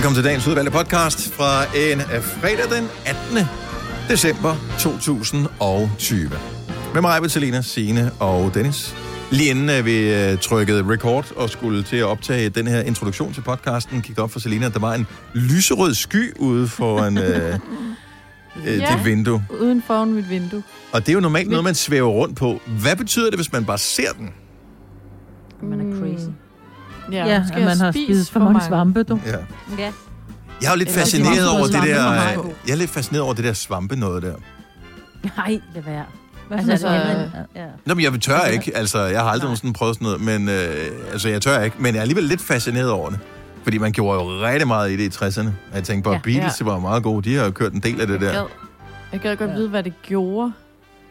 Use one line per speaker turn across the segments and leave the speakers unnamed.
Velkommen til dagens udvalgte podcast fra en af fredag den 18. december 2020. Med mig, Bettelina, Signe og Dennis. Lige inden øh, vi øh, trykkede record og skulle til at optage den her introduktion til podcasten, gik op for Selina, at der var en lyserød sky ude foran øh, øh,
Ja.
dit vindue.
Uden foran mit vindue.
Og det er jo normalt noget, man svæver rundt på. Hvad betyder det, hvis man bare ser den?
Man er crazy.
Ja,
Ja, at man har
spist
spist for mange svampe, du.
Ja.
Ja.
Jeg er jo lidt
Eller
fascineret over det der... Jeg er lidt fascineret over det der svampe noget der.
Nej, lad være. Altså,
altså,
altså, ja.
Nå, men jeg tør ikke. Altså, jeg har aldrig
Nej.
nogensinde prøvet sådan noget, men øh, altså, jeg tør ikke. Men jeg er alligevel lidt fascineret over det. Fordi man gjorde jo rigtig meget i det i 60'erne. Og Jeg tænkte på, at
Ja.
Beatles var meget gode. De har jo kørt en del af det
Jeg
der.
gad, jeg gad godt
Ja.
vide, hvad det gjorde.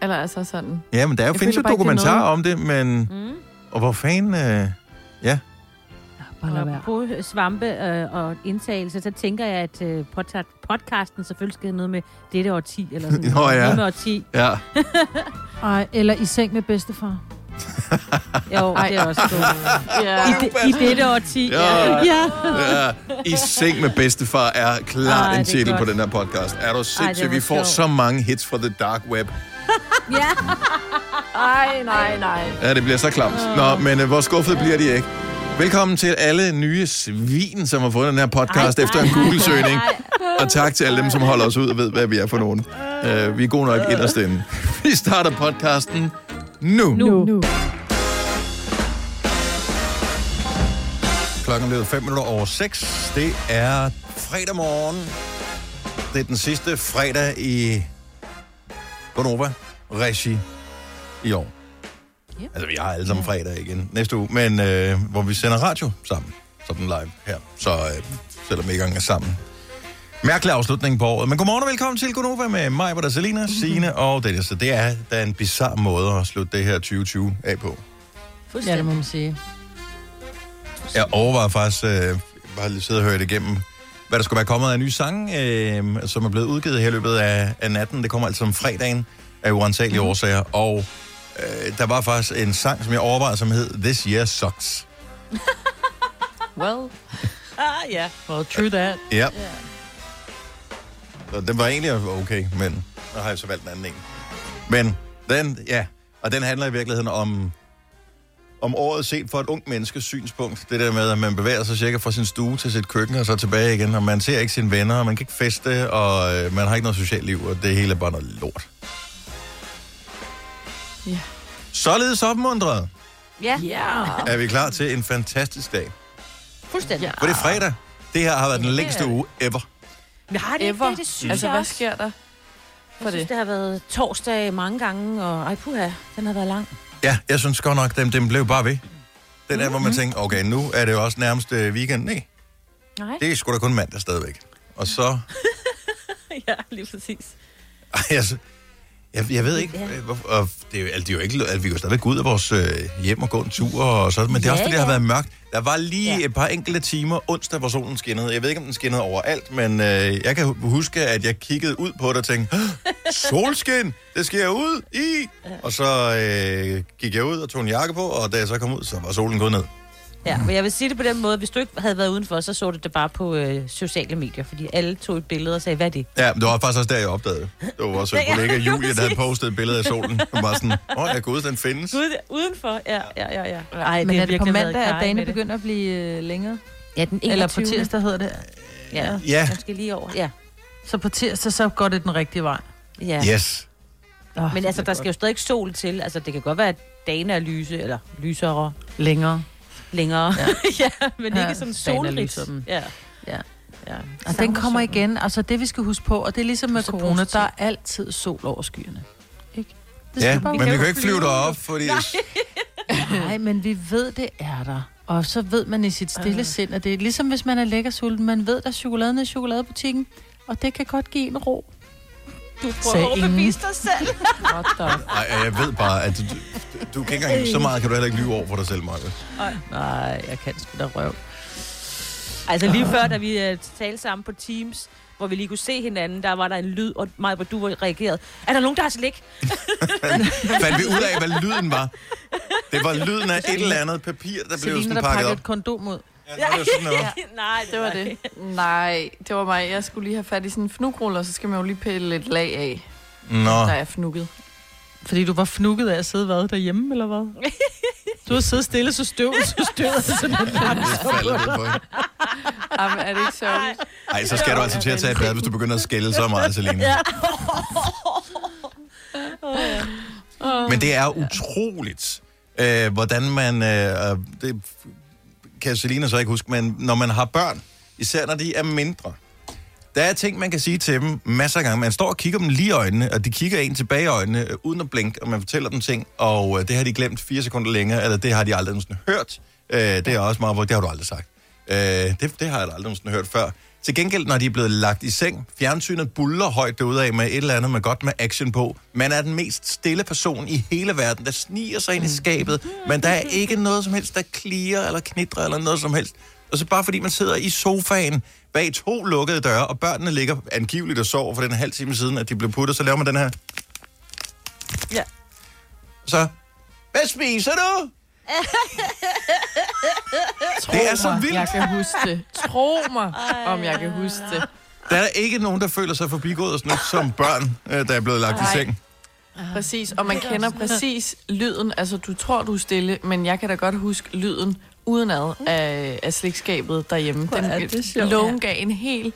Eller altså sådan...
Ja, men der er jo,
Jeg
findes jo
bare det er
dokumentarer om det, men...
Mm.
Og hvor fanden... Øh,
bare lad
Og
være.
på svampe øh, og indtagelse, så tænker jeg, at øh, podca- podcasten selvfølgelig skal noget med dette årti, eller sådan
Nå, ja.
noget med årti.
ja.
Ej, eller i seng med bedstefar.
Jo, det er også godt.
Ja.
I, de, I dette årti,
Ja.
ja. ja.
ja. I seng med bedstefar er klart
Ej,
en titel på den her podcast. Er du sindssyg? Vi får så mange hits fra the dark web.
ja.
Ej, nej, nej.
Ja, det bliver så klamt. Nå, men øh, hvor skuffet bliver de ikke? Velkommen til alle nye svin, som har fundet den her podcast
Ej,
efter en Google-søgning. Og tak til alle dem, som holder os ud og ved, hvad vi er for nogen. Uh, vi er gode nok inderst inde. Vi starter podcasten nu. nu.
Nu.
Klokken er blevet 5 minutter over 6. Det er fredag morgen. Det er den sidste fredag i Gonova Regi i år.
Yep.
Altså, vi har alle sammen fredag igen næste uge, men øh, hvor vi sender radio sammen, sådan live her. Så øh, selvom vi ikke engang er sammen. Mærkelig afslutning på året. Men godmorgen og velkommen til Gonova med mig, hvor der er Selina, Signe og Dennis. Så det er, er en bizarre måde at slutte det her 2020 af på.
Ja, det må man sige.
Jeg overvejer faktisk, øh, bare lige sidde og høre det igennem, hvad der skulle være kommet af en ny sang, øh, som er blevet udgivet her i løbet af, af natten. Det kommer altså om fredagen af uansagelige mm. årsager. Og øh, der var faktisk en sang, som jeg overvejede, som hed This Year Sucks.
Well.
Ah, ja.
Well, true that.
Ja. Så den var egentlig okay, men nu har jeg så valgt en anden en. Men den, ja, og den handler i virkeligheden om, om året set fra et ungt menneskes synspunkt. Det der med, at man bevæger sig cirka fra sin stue til sit køkken og så tilbage igen, og man ser ikke sine venner, og man kan ikke feste, og øh, man har ikke noget socialt liv, og det hele er bare noget lort.
Ja.
Således opmuntret
Ja,
Ja.
er vi klar til en fantastisk dag.
fuldstændig.
Ja.
For det er fredag. Det her har været den
Ja,
længste uge ever.
Men har det ikke
Ever.
det? Det synes
Altså,
jeg
hvad
også.
sker der for
Jeg synes,
det?
det har været torsdag mange gange, og ej puha, den har været lang.
Ja, jeg synes godt nok, den, den blev bare ved. Den er, hvor man tænker, okay, nu er det jo også nærmest øh, weekend. Nej,
Nej.
det er sgu da kun mandag stadigvæk. Og så...
ja, lige præcis.
Ej, altså, jeg, jeg ved ikke,
Ja.
øh, hvorfor, og det er, jo- altså, det er jo ikke, altså, vi jo stadigvæk ud af vores øh, hjem og gå en tur og sådan, men det er
Ja,
også fordi, det har
ja.
været mørkt. Der var lige
Ja.
et par enkelte timer onsdag, hvor solen skinnede. Jeg ved ikke, om den skinnede overalt, men øh, jeg kan hu- huske, at jeg kiggede ud på det og tænkte, "Åh, solskin, det skal jeg ud i. Og så øh, gik jeg ud og tog en jakke på, og da jeg så kom ud, så var solen gået ned.
Ja, men jeg vil sige det på den måde, hvis du ikke havde været udenfor, så så du det bare på øh, sociale medier, fordi alle tog et billede og sagde, hvad er det?
Ja, men det var faktisk også der, jeg opdagede det. Det var vores
Ja,
kollega Julie, der havde postet et billede af solen. Hun var sådan, åh, jeg gud, den findes.
Gud, udenfor, ja, ja, ja. ja. Ej,
Men er det på mandag, at dagene
det.
begynder at blive øh, længere?
Ja, den 21.
Eller på tirsdag hedder det?
Ja,
Ja,
måske lige over. Ja,
Så på tirsdag, så går det den rigtige vej.
ja.
yes.
Oh,
Men altså, der skal jo stadig ikke sol til. Altså, det kan godt være, at dagene er lyse, eller lysere
Længere.
Længere. Ja, ja men
Ja,
ikke sådan
er
solrigt.
lysere.
Ja.
Ja.
ja.
Og den kommer igen. Altså det, vi skal huske på, og det er ligesom med corona,
positivt.
der er altid sol over skyerne. Ikke? Det
Ja,
bare
men vi kan jo ikke flyve derop, fordi...
Nej, men vi ved, det er der. Og så ved man i sit stille sind, at det er ligesom hvis man er lækker sulten. Man ved, der er chokolade nede i chokoladebutikken, og det kan godt give en ro.
Du
Sagde ingen.
dig selv.
Nej, jeg ved bare, at du, du, du kan ikke engang, så meget kan du heller ikke lyve over for dig selv, Maja.
Nej, jeg kan sgu da røv.
Altså lige før, da vi uh, talte sammen på Teams, hvor vi lige kunne se hinanden, der var der en lyd, og mig, hvor du reagerede. Er der nogen, der har slik?
Fandt vi ud af, hvad lyden var? Det var lyden af et eller andet papir, der blev sådan
der
pakket op.
et kondom ud.
Ja, det var sådan, det var.
Nej,
Det var det. Nej, det var mig. Jeg skulle lige have fat i sådan en fnugrulle, og så skal man jo lige pille et lag af,
Nå,
der er fnugget.
Fordi du var fnukket af at sidde hvad, derhjemme, eller hvad? Du har siddet stille, så støv, så støvet sådan en
det falder det på.
Jamen, er det ikke sørgeligt?
Ej, så skal du altså til at tage et bad, hvis du begynder at skælde så meget, Selina. Ja. Men det er utroligt, øh, hvordan man... Øh, det kan Selina så ikke huske, men når man har børn, især når de er mindre, der er ting, man kan sige til dem masser af gange. Man står og kigger dem lige i øjnene, og de kigger en tilbage i øjnene, øh, uden at blinke, og man fortæller dem ting, og øh, det har de glemt fire sekunder længere, eller det har de aldrig nogensinde hørt. Øh, det er også meget, hvor det har du aldrig sagt. Øh, det, det har jeg aldrig nogensinde hørt før. Til gengæld, når de er blevet lagt i seng, fjernsynet buller højt derude af med et eller andet med godt med action på. Man er den mest stille person i hele verden, der sniger sig ind i skabet, men der er ikke noget som helst, der klirer eller knitrer eller noget som helst. Og så bare fordi man sidder i sofaen bag to lukkede døre, og børnene ligger angiveligt og sover for den halv time siden, at de blev puttet, så laver man den her.
Ja.
Så, hvad spiser du?
Tro
Det er så vildt.
Jeg kan huske det. Tro mig, om jeg kan huske det.
Der er ikke nogen, der føler sig forbigået og sådan noget, som børn, øh, der er blevet lagt i
Nej.
seng.
Præcis, og man kender præcis lyden. Altså, du tror, du er stille, men jeg kan da godt huske lyden udenad af, af slikskabet derhjemme.
Hvor er det sjovt.
gav en helt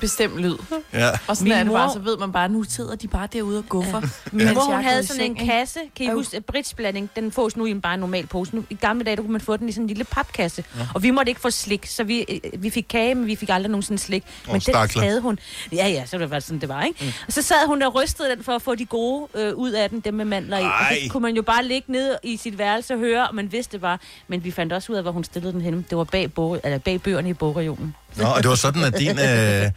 bestemt lyd.
Ja.
Og sådan
Min
er det
mor-
bare, så ved man bare, nu sidder de bare derude og guffer.
Min
mens
mor, hun havde sådan en kasse. Kan I
Øv.
huske, at britsblanding, den fås nu i en bare en normal pose. Nu, I gamle dage, der kunne man få den i sådan en lille papkasse. Ja. Og vi måtte ikke få slik, så vi, øh, vi fik kage, men vi fik aldrig nogensinde slik. Men den
stakler.
havde hun. Ja, ja, så var det sådan, det var, ikke? Mm. Og så sad hun og rystede den for at få de gode øh, ud af den, dem med mandler i. Og så kunne man jo bare ligge ned i sit værelse og høre, og man vidste det bare. Men vi fandt også ud af, hvor hun stillede den henne. Det var bag, bog, eller bag bøgerne i bogregionen.
Nå, og det var sådan, at din øh, hvad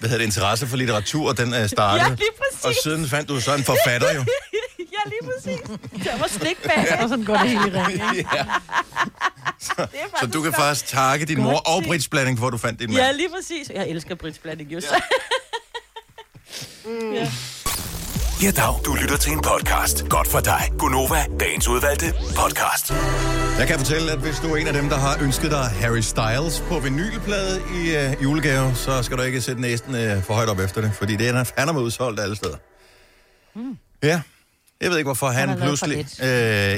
hedder det, interesse for litteratur, den øh, startede.
Ja, lige præcis.
Og siden fandt du så en forfatter jo.
ja, lige præcis. Der var slik bag.
Og sådan går det hele ring.
ja. Så
faktisk
du kan faktisk takke din mor og Brits blanding, hvor du fandt din mand.
Ja, lige præcis. Jeg elsker britsblanding, jo. Ja.
Ja, dag. Du lytter til en podcast. Godt for dig. Gunova, dagens udvalgte podcast.
Jeg kan fortælle, at hvis du er en af dem, der har ønsket dig Harry Styles på vinylplade i øh, julegave, så skal du ikke sætte næsten øh, for højt op efter det, fordi det er han er med udsolgt alle steder. Mm. Ja. Jeg ved ikke, hvorfor han,
for
pludselig... Øh,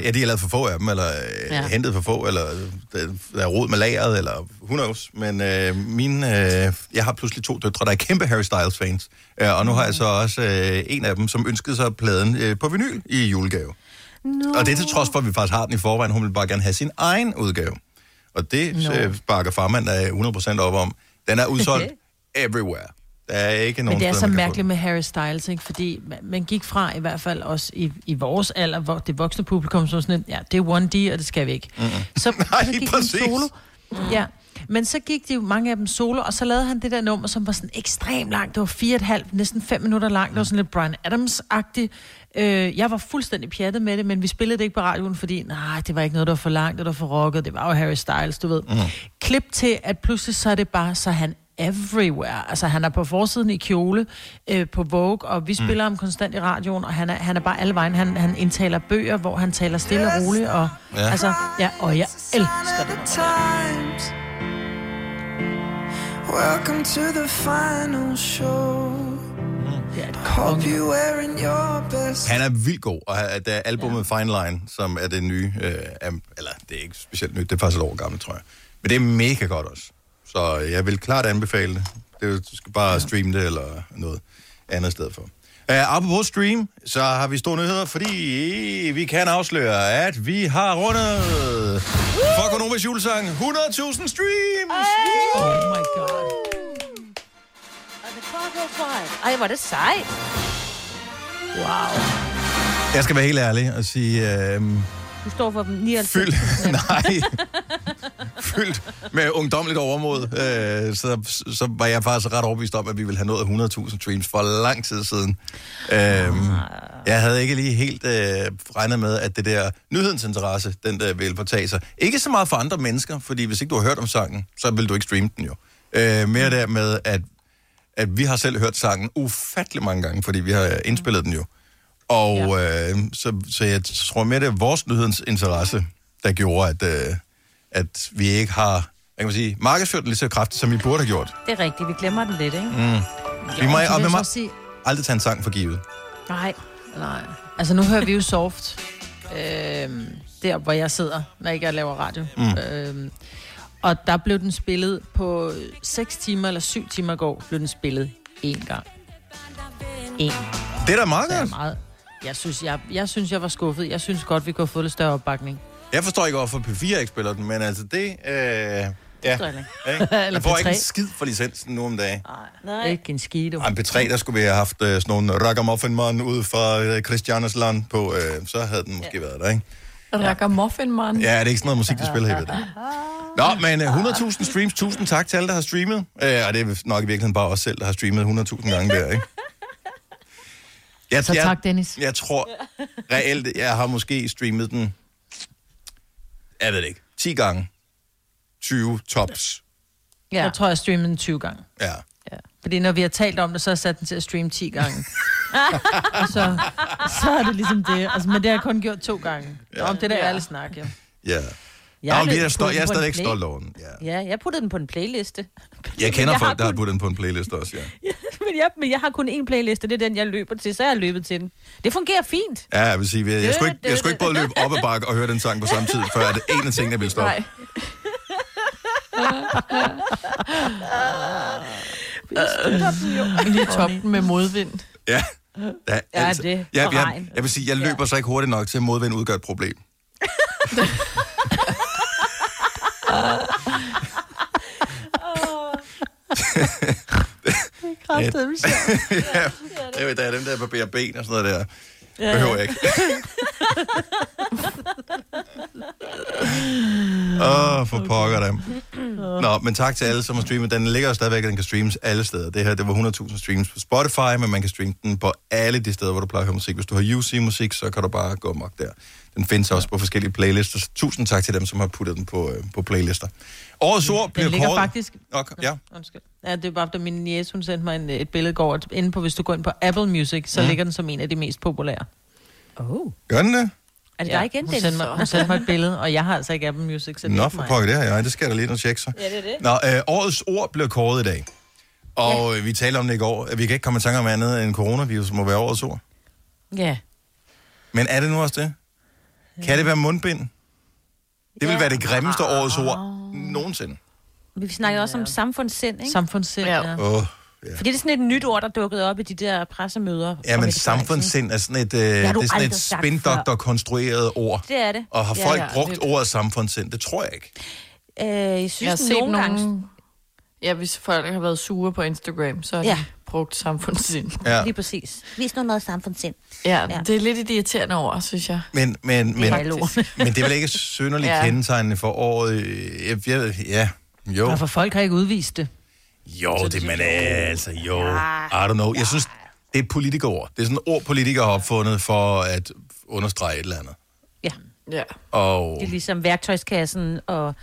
ja, de har lavet for få af dem, eller øh, ja. Hentet for få, eller øh, der er rod med lageret, eller who knows. Men øh, mine, øh, jeg har pludselig to døtre, der er kæmpe Harry Styles-fans. Øh, og nu har jeg så også øh, en af dem, som ønskede sig pladen øh, på vinyl i julegave.
No.
Og det er til trods for, at vi faktisk har den i forvejen. Hun vil bare gerne have sin egen udgave. Og det no. bakker farmand af 100% op om. Den er udsolgt everywhere. Der er ikke nogen
Men det er så mærkeligt med Harry Styles, ikke? fordi man, gik fra, i hvert fald også i, i vores alder, hvor det voksne publikum, var sådan, ja, det er 1D, og det skal vi ikke. Mm-hmm. Så,
Nej,
så gik
præcis.
solo. Ja, men så gik de jo mange af dem solo, og så lavede han det der nummer, som var sådan ekstremt langt. Det var fire og et halvt, næsten fem minutter langt. Det var sådan lidt Brian Adams-agtigt. Øh, jeg var fuldstændig pjattet med det, men vi spillede det ikke på radioen, fordi nej, det var ikke noget, der var for langt, det var for rocket. Det var jo Harry Styles, du ved. Mm. Klip til, at pludselig så er det bare, så han everywhere. Altså, han er på forsiden i kjole øh, på Vogue, og vi spiller ham konstant i radioen, og han er, han er bare alle vejen. Han, han indtaler bøger, hvor han taler stille og roligt, og
Ja.
ja. altså, ja, og jeg elsker det.
Welcome to the final show.
Det er et konge.
you wearing your best.
Han er vildt god, og er albumet ja. Fine Line, som er det nye, øh, eller det er ikke specielt nyt, det er faktisk et år gammelt, tror jeg. Men det er mega godt også. Så jeg vil klart anbefale det. det er, du skal bare ja. streame det, eller noget andet sted for. Uh, apropos stream, så har vi store nyheder, fordi vi kan afsløre, at vi har rundet for Konomas julesang 100.000 streams!
Oh my god.
Ej, hvor er det sejt.
Wow.
Jeg skal være helt ærlig og sige, øh,
Du står for dem 99.
Fyld, nej. Fyldt med ungdomligt overmod. Øh, så, så var jeg faktisk ret overbevist om, at vi ville have nået 100.000 streams for lang tid siden. Øh, jeg havde ikke lige helt øh, regnet med, at det der nyhedens interesse, den der ville fortage sig. Ikke så meget for andre mennesker, fordi hvis ikke du har hørt om sangen, så vil du ikke streame den jo. Øh, mere der med, at, at vi har selv hørt sangen ufattelig mange gange, fordi vi har indspillet den jo. Og ja. øh, så, så jeg tror mere, det er vores nyhedens interesse, der gjorde, at, øh, at vi ikke har jeg kan sige, markedsført den lige så kraftigt, som vi burde have gjort.
Det er rigtigt, vi glemmer den lidt, ikke?
Vi må, og vi må
så sige,
aldrig tage en sang for givet.
Nej.
nej. Altså nu hører vi jo soft. Øhm, der, hvor jeg sidder, når ikke jeg laver radio. Mm. Øhm, og der blev den spillet på 6 timer eller 7 timer i går, blev den spillet én gang. En.
Det er da meget
Det er
godt.
meget. Jeg synes jeg, jeg synes, jeg var skuffet. Jeg synes godt, vi kunne have fået lidt større opbakning.
Jeg forstår ikke, hvorfor P4 ikke spiller den, men altså det... Øh, ja,
ikke.
Man får ikke
P3.
en skid for licensen nu om dagen.
Nej.
Ikke en skide.
Ej, en P3, der skulle vi have haft øh, sådan nogle ragamuffin ud fra øh, Christianes land på, øh, så havde den måske ja. været der, ikke?
Rækker muffin, man.
Ja, det er ikke sådan noget musik, de spiller her ved det. Nå, men øh, 100.000 streams, tusind tak til alle, der har streamet. Øh, og det er nok i virkeligheden bare os selv, der har streamet 100.000 gange der, ikke? Jeg,
Så tak, Dennis.
Jeg tror reelt, jeg har måske streamet den, jeg ved det ikke, 10 gange. 20 tops.
Ja. Jeg tror, jeg streamede den 20 gange.
Ja.
Ja. Fordi når vi har talt om det, så har jeg sat den til at streame 10 gange. og så, så er det ligesom det. Altså, men det har jeg kun gjort to gange. Ja. Om det der
Ja.
er ærlig snak, ja.
Ja.
Jeg,
Nå,
har
vi er,
den
jeg er
på en
stadig
play-
stolt over den. Ja.
Ja, jeg puttede den på en playliste.
Jeg kender
jeg
folk,
har
der har
kun-
puttet den på en playlist også, ja.
men, jeg, men jeg har kun én playliste, det er den, jeg løber til, så jeg har løbet til den. Det fungerer fint.
Ja, jeg vil sige, jeg, jeg, skulle ikke, jeg skulle ikke både løbe op ad bakke og høre den sang på samme tid, før at en af tingene ville stoppe.
Nej. Lige toppen med modvind.
Ja. Ja,
Ja, det.
ja, jeg,
regn.
jeg vil sige, jeg løber så ikke hurtigt nok til, at modvind udgør et problem.
Kraftedeme
ja, jeg ved, der er dem der barberer ben og sådan noget der. Ja. Behøver jeg ikke. Åh, oh, for pokker dem. Nå, men tak til alle, som har streamet. Den ligger jo stadigvæk, og den kan streames alle steder. Det her, det var 100.000 streams på Spotify, men man kan streame den på alle de steder, hvor du plejer at høre musik. Hvis du har UC-musik, så kan du bare gå mok der. Den findes også på forskellige playlister. Så Tusind tak til dem, som har puttet den på, øh, på playlister. Årets ord bliver
Den ligger
kåret...
faktisk...
Okay, ja.
Undskyld. Ja, det er bare, da min niece, hun sendte mig en, et billede går. at Inde på, hvis du går ind på Apple Music, så
Ja.
ligger den som en af de mest populære.
Oh.
Gør den det?
Er det dig igen,
hun sendte, mig, hun sendte mig et billede, og jeg har altså ikke Apple Music, så
Nå, for pokker det her, ja. Det skal jeg da lige nå tjekke så.
Ja, det er det.
Nå, øh, årets ord blev kåret i dag. Og ja. vi talte om det i går. at Vi kan ikke komme i tanke om andet end coronavirus må være årets ord.
Ja.
Men er det nu også det? Kan det være mundbind? Det vil
Ja.
være det grimmeste årets ord nogensinde.
Vi snakker også om samfundssind, ikke?
Samfundssind,
Ja.
ja.
Åh, ja.
Fordi det er sådan et nyt ord, der dukkede op i de der pressemøder.
Ja, men samfundssind er sådan et, øh, det er sådan et spindoktor-konstrueret ord.
Det er det.
Og har
Ja,
folk
ja,
brugt
lidt.
ordet samfundssind? Det tror jeg ikke.
Øh, jeg synes,
Jeg har set
nogle gange...
Ja, hvis folk har været sure på Instagram, så har
Ja.
ja. de brugt samfundssind.
Ja.
Lige præcis. Vis nu noget samfundssind.
Ja,
Ja.
ja, det er lidt et irriterende ord, synes jeg.
Men, men, men,
Faktisk.
men det er vel ikke synderligt
Ja.
kendetegnende for året? Jeg, jeg, ja, jo.
Hvorfor folk har ikke udvist det.
Jo, det man er, altså jo. I don't know. Jeg synes, det er et politikerord. Det er sådan et ord, politikere har opfundet for at understrege et eller andet.
Ja,
Ja.
Og
det er ligesom værktøjskassen og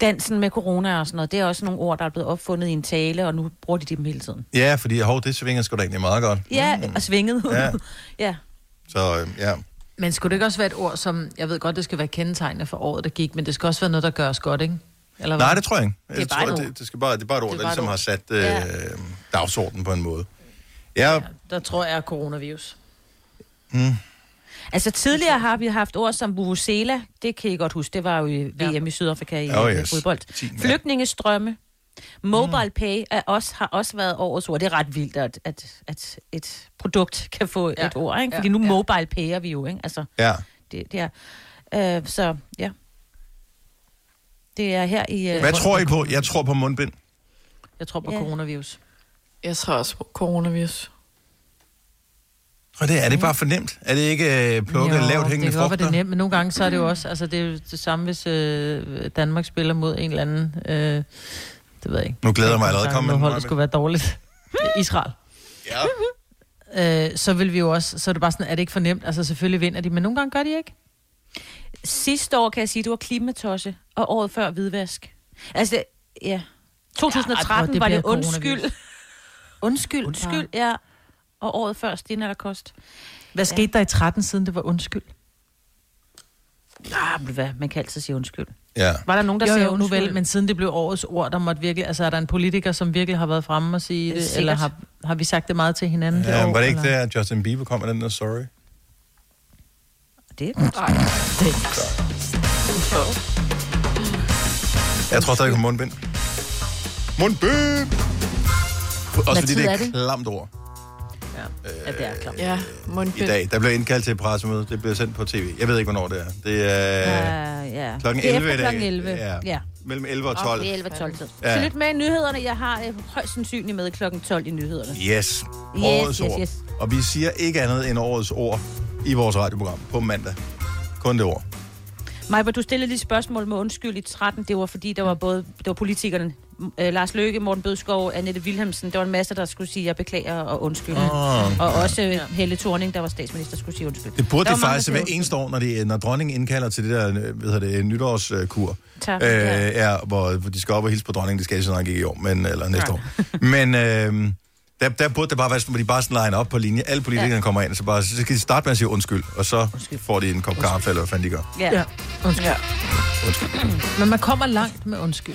dansen med corona og sådan noget. Det er også nogle ord, der er blevet opfundet i en tale, og nu bruger de dem hele tiden.
ja, fordi hov, det svinger sgu da egentlig meget godt.
Ja, og svinget.
Ja.
ja.
Så øh, ja.
Men skulle det ikke også være et ord, som... Jeg ved godt, det skal være kendetegnende for året, der gik, men det skal også være noget, der gør os godt, ikke? Eller hvad?
Nej, det tror jeg ikke.
er
Jeg
bare
tror,
et
det, det, skal bare, det er bare et ord,
Det er
der ligesom har sat øh,
Ja.
dagsordenen på en måde. Ja,
Der tror jeg er coronavirus.
Altså tidligere har vi haft ord som Vuvuzela, det kan I godt huske, det var jo i VM i Sydafrika i
Oh, yes.
fodbold. Flygtningestrømme. Mobile pay er også, har også været årets ord. Det er ret vildt, at, at, at et produkt kan få ja. Et ord, ikke?
Ja.
Fordi nu
Ja.
mobile payer vi jo, ikke? Altså,
ja.
det, det er... Øh, så, ja. Det er her i... Øh,
Hvad tror I på? Jeg tror på mundbind.
Jeg tror på
Ja.
coronavirus.
Jeg tror også på coronavirus.
Og det, er det bare for nemt? Er det ikke øh, plukket lavt
det
hængende
kan godt være, det er nemt, men nogle gange så er det jo også, altså det er jo det samme, hvis øh, Danmark spiller mod en eller anden, øh, det ved jeg ikke.
Nu glæder jeg mig allerede.
Kom
med
hold,
Maja.
skulle være dårligt. Israel.
Ja.
Øh, så vil vi jo også, så er det bare sådan, er det ikke for nemt? Altså selvfølgelig vinder de, men nogle gange gør de ikke.
Sidste år, kan jeg sige, det var klimatosse, og året før hvidvask. Altså, det- ja. 2013
det
var det undskyld. Undskyld, undskyld, ja. Og året før Stine der kost.
Hvad skete der i 13, siden det var undskyld?
Ah, men hvad? Man kan altid sige undskyld.
Ja.
Var der nogen, der
Jo,
sagde
jo, nu
undskyld?
vel, men siden det blev årets ord, der måtte virkelig, altså er der en politiker, som virkelig har været fremme og sige det, eller har, har vi sagt det meget til hinanden
Ja,
år?
var det ikke
eller?
der, at Justin Bieber kom med den der sorry?
Det
Jeg tror stadig på mundbind. Mundbind! Også fordi
tid
det er
er
et
det?
klamt ord
ja, det er klart.
Ja,
i
mundbind.
dag. Der blev indkaldt til et pressemøde. Det bliver sendt på tv. Jeg ved ikke, hvornår det er. Det er
Uh, ja.
klokken
Det er
11 i dag.
klokken 11.
Ja.
ja.
mellem 11 og 12.
Det er 11 12 tid.
Ja.
Så lidt med i nyhederne. Jeg har øh, højst sandsynligt med klokken 12 i nyhederne.
Yes. Årets
yes,
ord.
yes.
Og vi siger ikke andet end årets ord i vores radioprogram på mandag. Kun det ord.
Majba, du stillede lige spørgsmål med undskyld i 13. Det var fordi, der var både det var politikerne, øh, Lars Løkke, Morten Bødskov, Annette Wilhelmsen. Der var en masse, der skulle sige, jeg beklager og undskyld.
Oh.
Og også øh, Helle Thorning, der var statsminister, skulle sige undskyld.
Det burde
Der
det faktisk
sagde
eneste år, når, de, når dronningen indkalder til det der øh, hvad hedder det, nytårskur.
Tak.
Øh,
Ja.
ja, hvor, hvor de skal op og hilse på dronningen. Det skal de så nok ikke i år, men, eller næste år. Men øh, der, der burde det bare være sådan, hvor de bare sådan line op på linje. Alle politikerne ja. kommer ind, og så, bare, så skal de starte med at sige undskyld, og så undskyld. får de en kop kaffe, eller hvad fanden de gør.
Ja.
Ja, undskyld.
Ja.
Men man kommer langt med undskyld.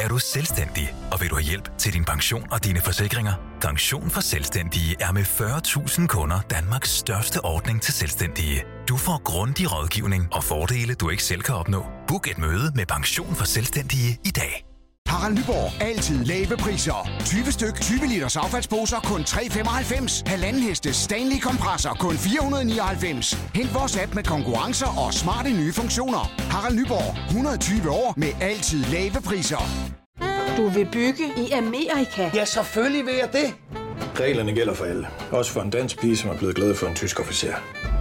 Er du selvstændig, og vil du have hjælp til din pension og dine forsikringer? Pension for Selvstændige er med 40.000 kunder Danmarks største ordning til selvstændige. Du får grundig rådgivning og fordele, du ikke selv kan opnå. Book et møde med Pension for Selvstændige i dag.
Harald Nyborg. Altid lave priser. 20 styk, 20 liters affaldsposer kun 3,95. Halvanden heste Stanley kompresser kun 499. Hent vores app med konkurrencer og smarte nye funktioner. Harald Nyborg. 120 år med altid lave priser.
Du vil bygge i Amerika?
Ja, selvfølgelig vil jeg det. Reglerne gælder for alle. Også for en dansk pige, som er blevet glad for en tysk officer.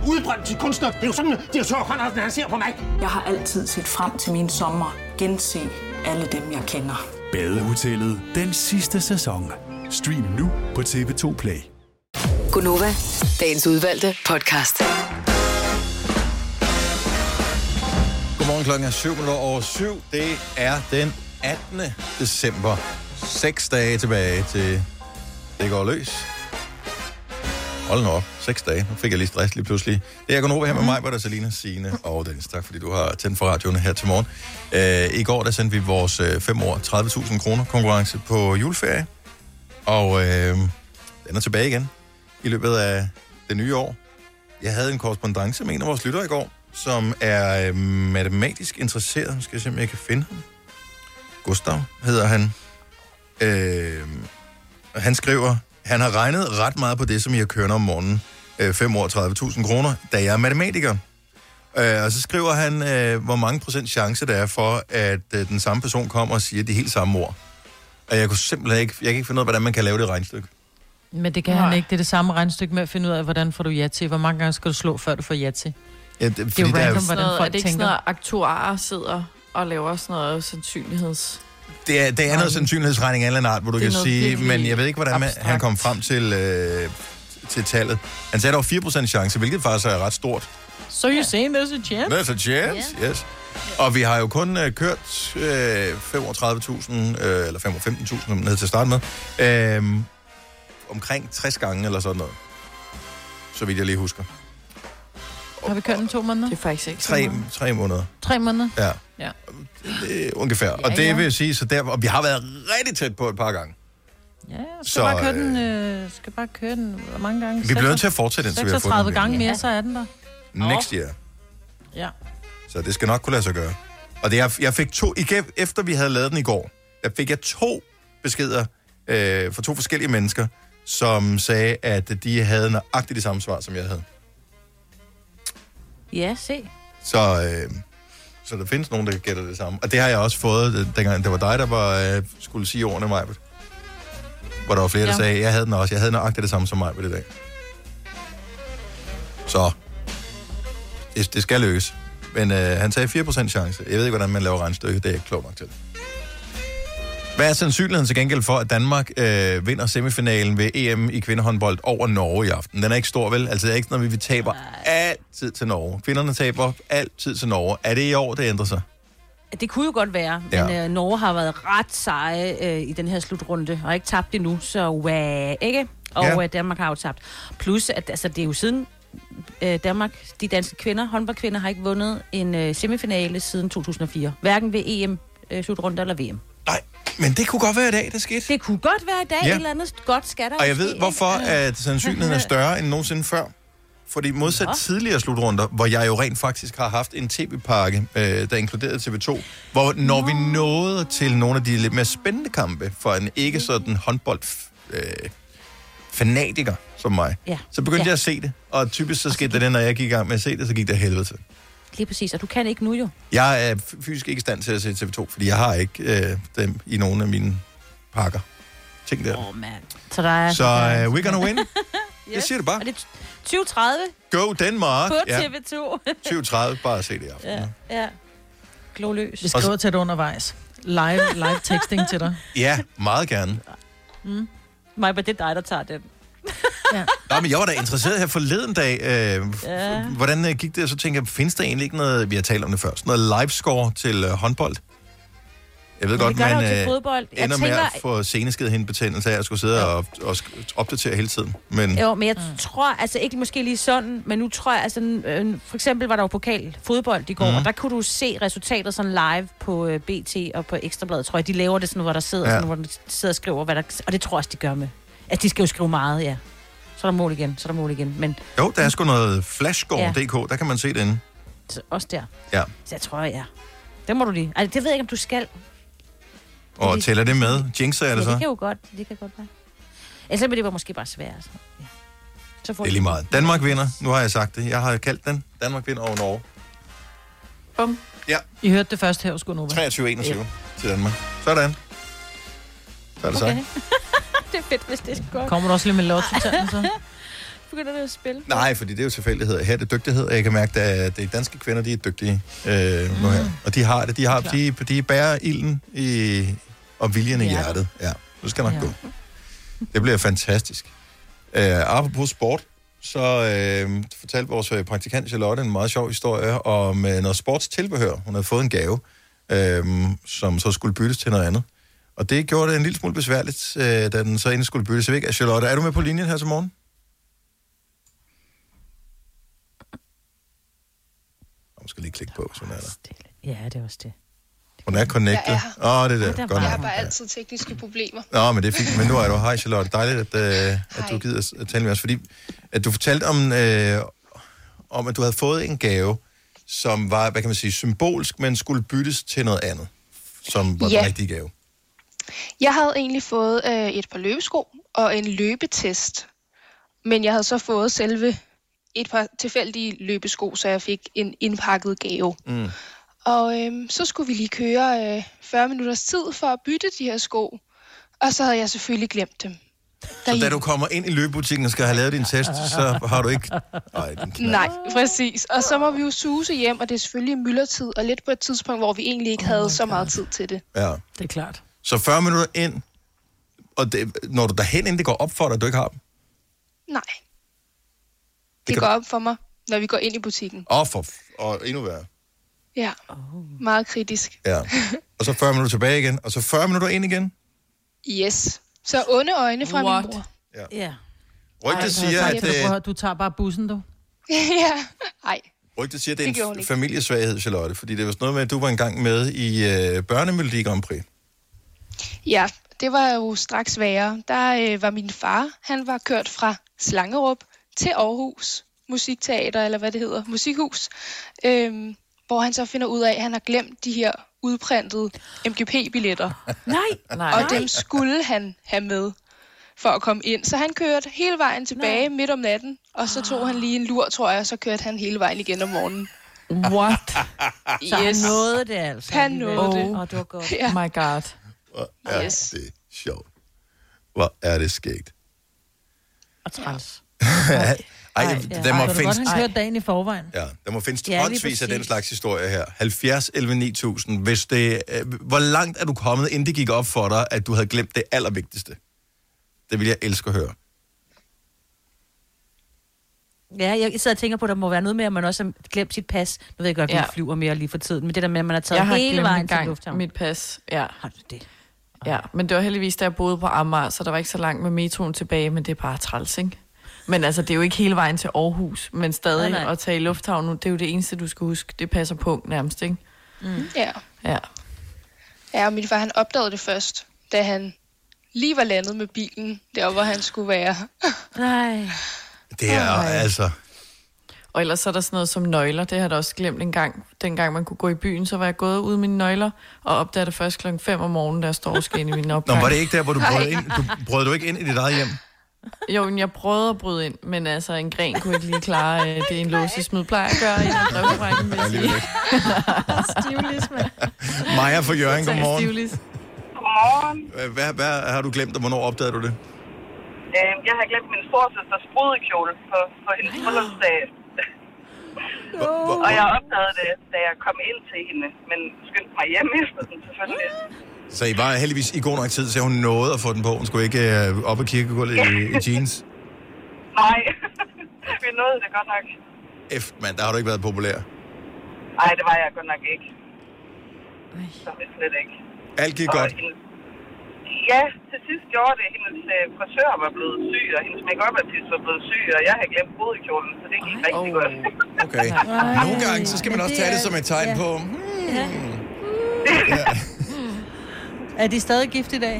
Udbrændt til kunstner. Det er jo sådan, at de har tørt, han ser på mig.
Jeg har altid set frem til min sommer. Gense alle dem, jeg kender.
Badehotellet den sidste sæson. Stream nu på TV2 Play.
Gunova, dagens udvalgte podcast.
Godmorgen klokken er 7 minutter over 7. Det er den 18. december. Seks dage tilbage til det går løs. Hold nu op. Seks dage. Nu fik jeg lige stress lige pludselig. Det er over her med mig, hvor der er Selina, Signe og Dennis. Tak fordi du har tændt for radioen her til morgen. Øh, I går der sendte vi vores øh, 5 år 30.000 kroner konkurrence på juleferie. Og øh, den er tilbage igen i løbet af det nye år. Jeg havde en korrespondence med en af vores lyttere i går, som er øh, matematisk interesseret. Nu skal jeg se, om jeg kan finde ham. Gustav hedder han. Øh, han skriver, han har regnet ret meget på det, som jeg kører om morgenen. Øh, 5 år 30.000 kroner, da jeg er matematiker. Øh, og så skriver han, øh, hvor mange procent chance der er for, at øh, den samme person kommer og siger de helt samme ord. Og jeg kunne simpelthen ikke, jeg kan ikke finde ud af, hvordan man kan lave det regnstykke.
Men det kan Nej. han ikke. Det er det samme regnstykke med at finde ud af, hvordan får du ja til. Hvor mange gange skal du slå, før du får ja til?
Ja, det,
Det er jo
der
random,
er,
hvordan
Noget, er
folk
det ikke sådan
tænker.
noget, aktuarer sidder og laver sådan noget sandsynligheds...
det er, det er noget sandsynlighedsregning af en eller anden art, hvor du kan sige,
virkelig
men jeg ved ikke, hvordan man, han kom frem til, øh, til tallet. Han sagde, der var 4% chance, hvilket faktisk er ret stort.
So you're saying there's a chance?
There's a chance, yeah. yes. Og vi har jo kun øh, kørt øh, 35.000, øh, eller 15.000 ned til at starte med, øh, omkring 60 gange eller sådan noget. Så vidt jeg lige husker.
Har vi kørt den to måneder?
Det er faktisk ikke så
Tre,
meget.
tre måneder,
Tre måneder?
ja.
Ja.
Det, ungefær. og
Ja,
det
ja.
vil jeg sige, så der, og vi har været rigtig tæt på et par gange.
Ja, skal
Så,
bare køre
øh,
den, øh, skal bare køre den, hvor mange gange?
Vi bliver nødt til at fortsætte, indtil vi har
36
den
gange
mere.
mere, så er den der.
Next year.
Ja.
Så det skal nok kunne lade sig gøre. Og det er, jeg fik to, igen, efter vi havde lavet den i går, der fik jeg to beskeder øh, fra to forskellige mennesker, som sagde, at de havde nøjagtigt det samme svar, som jeg havde.
Ja, se.
Så, øh, så der findes nogen, der gætter det samme. Og det har jeg også fået, øh, dengang det var dig, der var, øh, skulle sige ordene mig. Hvor der var flere, der
Ja.
sagde, jeg havde den også. Jeg havde nøjagtigt det samme som mig i dag. Så det, det skal løse. Men øh, han sagde 4% chance. Jeg ved ikke, hvordan man laver regnstykke. Det er jeg ikke klog nok til. Hvad er sandsynligheden til gengæld for, at Danmark øh, vinder semifinalen ved EM i kvindehåndbold over Norge i aften? Den er ikke stor, vel? Altså, det er ikke sådan, at vi taber altid til Norge. Kvinderne taber altid til Norge. Er det i år, det ændrer sig?
Det kunne jo godt være, men
Ja.
ja. øh, Norge har været ret seje øh, i den her slutrunde, og ikke tabt endnu, så wow, ikke? Og
Ja.
ja. Danmark har jo tabt. Plus, at altså, det er jo siden øh, Danmark, de danske kvinder, håndboldkvinder, har ikke vundet en øh, semifinale siden 2004. Hverken ved EM, øh, slutrunde eller VM.
Men det kunne godt være i dag, det skete.
Det kunne godt være i dag,
Ja.
et eller andet godt skal der
Og jeg ved, hvorfor
ikke?
at sandsynligheden er større end nogensinde før. Fordi modsat
Nå.
tidligere slutrunder, hvor jeg jo rent faktisk har haft en tv-pakke, øh, der inkluderede TV2, hvor når vi nåede til nogle af de lidt mere spændende kampe for en ikke sådan håndbold øh, fanatiker som mig,
Ja.
så begyndte
Ja.
jeg at se det. Og typisk så skete det, når jeg gik i gang med at se det, så gik det helvede til.
Lige præcis, og du kan ikke nu jo.
Jeg er fysisk ikke i stand til at se TV2, fordi jeg har ikke øh, dem i nogle af mine pakker. Ting der.
Åh, mand. Så der er...
Så uh, we're gonna win.
yes.
Jeg siger det bare.
Og det er 2030
Go Denmark!
på
Ja.
TV2.
2030, bare se det i aften.
ja, ja. Glorløs.
Vi skriver til dig undervejs. Live, live texting til dig.
Ja, meget gerne.
Mm. Mig, det er dig, der tager den.
Ja.
Nå, men jeg var da interesseret her forleden dag. Øh,
Ja.
Hvordan øh, gik det? Og så tænker jeg, findes der egentlig ikke noget, vi har talt om det før, sådan noget live score til øh, håndbold? Jeg ved
Men
godt, man øh,
fodbold. Jeg
ender med
tænker-
at få seneskidhindbetændelse af at skulle sidde og, og sk- opdatere hele tiden. Men
Jo, men jeg tror, altså ikke måske lige sådan, men nu tror jeg, altså, øh, for eksempel var der jo pokal fodbold i går,
Mhm.
mm. og der kunne du se resultatet sådan live på øh, BT og på Ekstrabladet, tror jeg. De laver det sådan, hvor der sidder,
Ja.
ja. sådan, hvor de sidder og skriver, hvad der, og det tror jeg også, de gør med. At de skal jo skrive meget, ja. Så er der mål igen, så er der mål igen, men
jo, der er sgu noget flashscore.dk, der kan man se det inde.
så også der.
Ja.
Så jeg tror, ja. Det må du lige. Altså, det ved jeg ikke, om du skal.
Og tæller det med? Jinxer er det
ja,
så?
det kan jo godt, det kan godt være. Ellers vil det var måske bare svært. Altså. Ja. Så får
Det er lige meget. Danmark vinder. Nu har jeg sagt det. Jeg har kaldt den. Danmark vinder over Norge.
Bum.
Ja.
I hørte det først her hos Gunova.
23-21 til Danmark. Sådan. Så er det
Okay.
så.
det er fedt, hvis det er godt.
Kommer du også lige med lotto så?
Begynder det at spille?
Nej, fordi det er jo tilfældighed. Her er det dygtighed, og jeg kan mærke, at de danske kvinder, de er dygtige øh, nu her. Og de har det. De, har, de, de bærer ilden i, og viljen i
Hjertet.
hjertet. Ja, det skal nok
Ja.
gå. Det bliver fantastisk. Øh, apropos sport, så øh, fortalte vores øh, praktikant Charlotte en meget sjov historie om øh, noget sportstilbehør. Hun havde fået en gave, øh, som så skulle byttes til noget andet. Og det gjorde det en lille smule besværligt, øh, da den så endelig skulle byttes væk. Charlotte, er du med på linjen her til morgen? Hun skal lige klikke på, hvis hun er der.
Ja, det er også det.
Hun er connected.
Jeg
Åh,
er
oh, det er
Ja,
det.
der
Godt
Jeg har bare altid tekniske problemer.
Nå, men det er fint. Men nu er du. Hej, Charlotte. Dejligt, at, øh, at du gider at tale med os. Fordi at du fortalte om, øh, om, at du havde fået en gave, som var, hvad kan man sige, symbolsk, men skulle byttes til noget andet, som var
Ja.
den rigtige gave.
Jeg havde egentlig fået øh, et par løbesko og en løbetest. Men jeg havde så fået selve et par tilfældige løbesko, så jeg fik en indpakket gave.
Mm.
Og øhm, så skulle vi lige køre øh, 40 minutters tid for at bytte de her sko. Og så havde jeg selvfølgelig glemt dem.
Så da du kommer ind i løbebutikken og skal have lavet din test, så har du ikke... Ej.
Nej, præcis. Og så må vi jo suse hjem, og det er selvfølgelig myldretid, og lidt på et tidspunkt, hvor vi egentlig ikke havde så meget tid til det.
Ja.
Det er klart.
Så 40 minutter ind, og det, når du derhen, inden det går op for dig, at du ikke har dem.
Nej. Det, det går op for mig, når vi går ind i butikken.
Og, for, og endnu værre.
Ja, oh. meget kritisk.
Ja. Og så 40 minutter tilbage igen, og så 40 minutter ind igen.
Yes. Så onde øjne fra
What?
min mor.
Ja.
Ja.
Rygtet
Ej,
siger, at,
at- du tager bare bussen, du.
ja, ej.
rygtet siger, at det
Det
er en
ikke.
familiesvaghed, Charlotte. Fordi det var sådan noget med, at du var engang med i øh, Børnemelodi Grand Prix.
Ja, det var jo straks værre. Der øh, var min far, han var kørt fra Slangerup til Aarhus Musikteater, eller hvad det hedder, Musikhus, øhm, hvor han så finder ud af, at han har glemt de her udprintede MGP-billetter.
Nej,
Nej.
og dem skulle han have med for at komme ind. Så han kørte hele vejen tilbage Nej. midt om natten, og så tog han lige en lur, tror jeg, og så kørte han hele vejen igen om morgenen.
What?
Så han nåede det altså.
Han nåede det.
Åh, det var godt.
Ja.
Oh my god.
Hvor er
Yes.
det sjovt. Hvor er det skægt.
Og træls.
Ej, Ej,
ja.
der må
Ej,
findes...
Godt, han dagen i forvejen.
Ja, der må findes
Ja,
tonsvis af den slags historie her. 70, 11, 9000. Hvis det, øh, hvor langt er du kommet, inden det gik op for dig, at du havde glemt det allervigtigste? Det vil jeg elske at høre.
Ja, jeg sidder og tænker på, at der må være noget med, at man også har glemt sit pas. Nu ved jeg godt, at vi
Ja.
ja. flyver mere lige for tiden, men det der med, at man har taget
Jeg har
hele vejen
en
til
gang
lufthavn.
mit pas. Ja.
Har du det?
Ja, men det var heldigvis, da jeg boede på Amager, så der var ikke så langt med metroen tilbage, men det er bare træls, ikke? Men altså, det er jo ikke hele vejen til Aarhus, men stadig
Nej, nej.
at tage i lufthavnen, det er jo det eneste, du skal huske. Det passer på nærmest, ikke?
Mm. Ja.
Ja.
Ja, og min far han opdagede det først, da han lige var landet med bilen, der hvor han skulle være.
Nej.
Det er
Ej.
altså...
Og ellers så er der sådan noget som nøgler. Det har jeg da også glemt en gang. Dengang man kunne gå i byen, så var jeg gået ud med mine nøgler, og opdagede det først klokken 5 om morgenen, da jeg står og skal ind i min
Nå,
opgang.
var det ikke der, hvor du brød ind? Du, brød du ikke ind i dit eget hjem?
Jo, men jeg prøvede at bryde ind, men altså en gren kunne ikke lige klare øh, det, en låsesmid plejer at gøre i en sige.
Stivlis, mand.
Maja fra Jørgen, godmorgen.
Stivlis.
Godmorgen.
Hvad, hvad, hvad har du glemt, og hvornår opdagede du det?
Øh, jeg har glemt min storsøsters brudekjole på, på hendes bryllupsdag. Og jeg opdagede det, da jeg kom ind til hende, men skyndte mig hjem efter den selvfølgelig.
Så I var heldigvis i god nok tid, så hun nåede at få den på. Hun skulle ikke øh, op ad kirkegulvet i, i jeans.
Nej, vi nåede det godt nok.
F, mand, der har du ikke været populær.
Nej, det var jeg godt nok ikke. Så det slet ikke.
Alt gik
Og
godt.
Hendes, ja, til sidst gjorde det. Hendes øh, frisør var blevet syg, og hendes make artist var blevet syg, og jeg havde glemt brudekjolen, så det gik rigtig godt.
Okay. Nogle gange, så skal man også tage det som et tegn på... hmm,
Er de stadig gift i dag?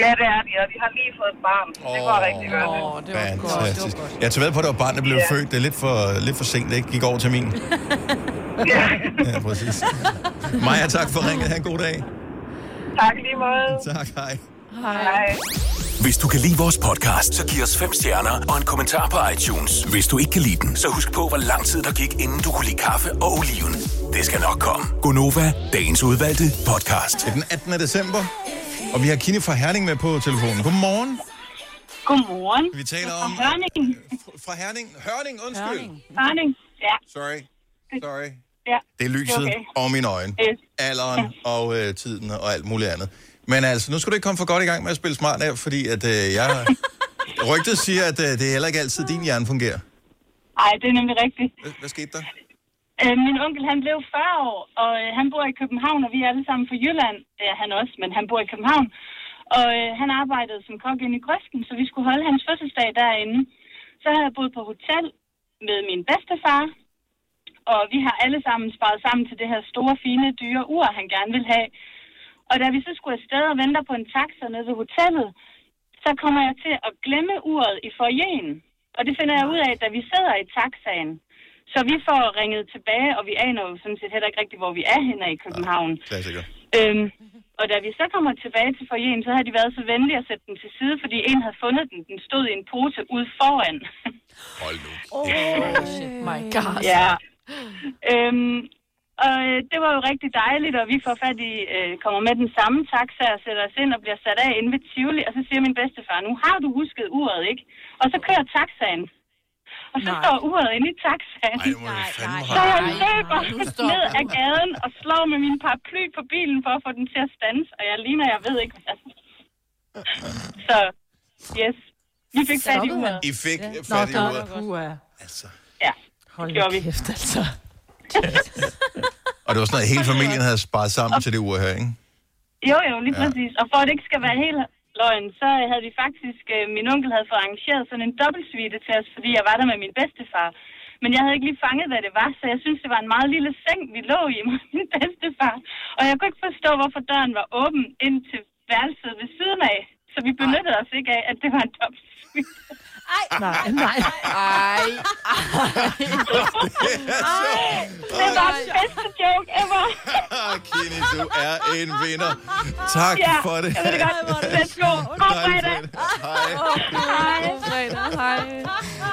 Ja, det er de, og de har lige fået et barn. så Det går rigtig godt.
Åh, det var godt.
Jeg tager ved på, at det var barnet blev
Ja.
født. Det er lidt for, lidt for sent, det ikke gik over til min. Ja, præcis. Maja, tak for ringet. Ha' en god dag.
Tak lige måde.
Tak, hej.
Hej.
Hvis du kan lide vores podcast, så giv os fem stjerner og en kommentar på iTunes. Hvis du ikke kan lide den, så husk på, hvor lang tid der gik, inden du kunne lide kaffe og oliven. Det skal nok komme.
Gonova, dagens udvalgte podcast. Det er den 18. december, og vi har Kine fra Herning med på telefonen. Godmorgen.
Godmorgen.
Vi taler om...
Fra Hørning.
Fra Herning. Hørning, undskyld.
Hørning, ja.
Sorry. Sorry.
Ja.
Det er lyset okay. og mine øjne.
Yes.
Alderen og øh, tiden og alt muligt andet. Men altså, nu skal du ikke komme for godt i gang med at spille smart af, fordi at øh, jeg... Rygtet siger, at øh, det er heller ikke altid, din hjerne fungerer.
Ej, det er nemlig rigtigt.
Hvad, hvad skete der?
Øh, min onkel, han blev 40 år, og øh, han bor i København, og vi er alle sammen fra Jylland. Det er han også, men han bor i København. Og øh, han arbejdede som kok inde i Grøften, så vi skulle holde hans fødselsdag derinde. Så havde jeg boet på hotel med min bedstefar, og vi har alle sammen sparet sammen til det her store, fine, dyre ur, han gerne vil have. Og da vi så skulle afsted og venter på en taxa nede ved hotellet, så kommer jeg til at glemme uret i foyeren. Og det finder jeg ud af, da vi sidder i taxaen. Så vi får ringet tilbage, og vi aner jo sådan set heller ikke rigtigt, hvor vi er henne i København.
Klassiker.
Øhm, og da vi så kommer tilbage til foyeren, så havde de været så venlige at sætte den til side, fordi en havde fundet den. Den stod i en pose ude foran.
Hold nu.
Oh, my God.
Ja. Øhm, og øh, det var jo rigtig dejligt, og vi får fat i, øh, kommer med den samme taxa og sætter os ind og bliver sat af inde ved Tivoli. Og så siger min bedstefar, nu har du husket uret, ikke? Og så kører taxaen. Og så
Nej.
står uret inde i taxaen.
Ej, du fandme
så jeg løber
Nu stopper
ned ad gaden og slår med min paraply på bilen for at få den til at stands. Og jeg ligner, jeg ved ikke hvad. Så, yes. Vi fik fat i uret.
I fik
Ja.
fat i
Nå,
uret.
Puha.
Altså.
Ja,
Hold
gjorde vi.
kæft, altså.
Og det var sådan noget, hele familien havde sparet sammen til det ur her, ikke?
Jo, jo, lige
ja.
præcis. Og for at det ikke skal være helt løgn, så havde vi faktisk, øh, min onkel havde fået arrangeret sådan en dobbeltsvite til os, fordi jeg var der med min bedstefar. Men jeg havde ikke lige fanget, hvad det var, så jeg synes, det var en meget lille seng, vi lå i med min bedstefar. Og jeg kunne ikke forstå, hvorfor døren var åben ind til værelset ved siden af. Så vi benyttede os ikke af, at det var en dobbeltsvite.
Ej, nej, nej.
Ej.
Det var den bedste joke ever.
Kini, du er en vinder. Tak
ja,
for det.
Jeg ved det godt. Let's go. God fredag.
Hej.
Hej.
God fredag. Hej.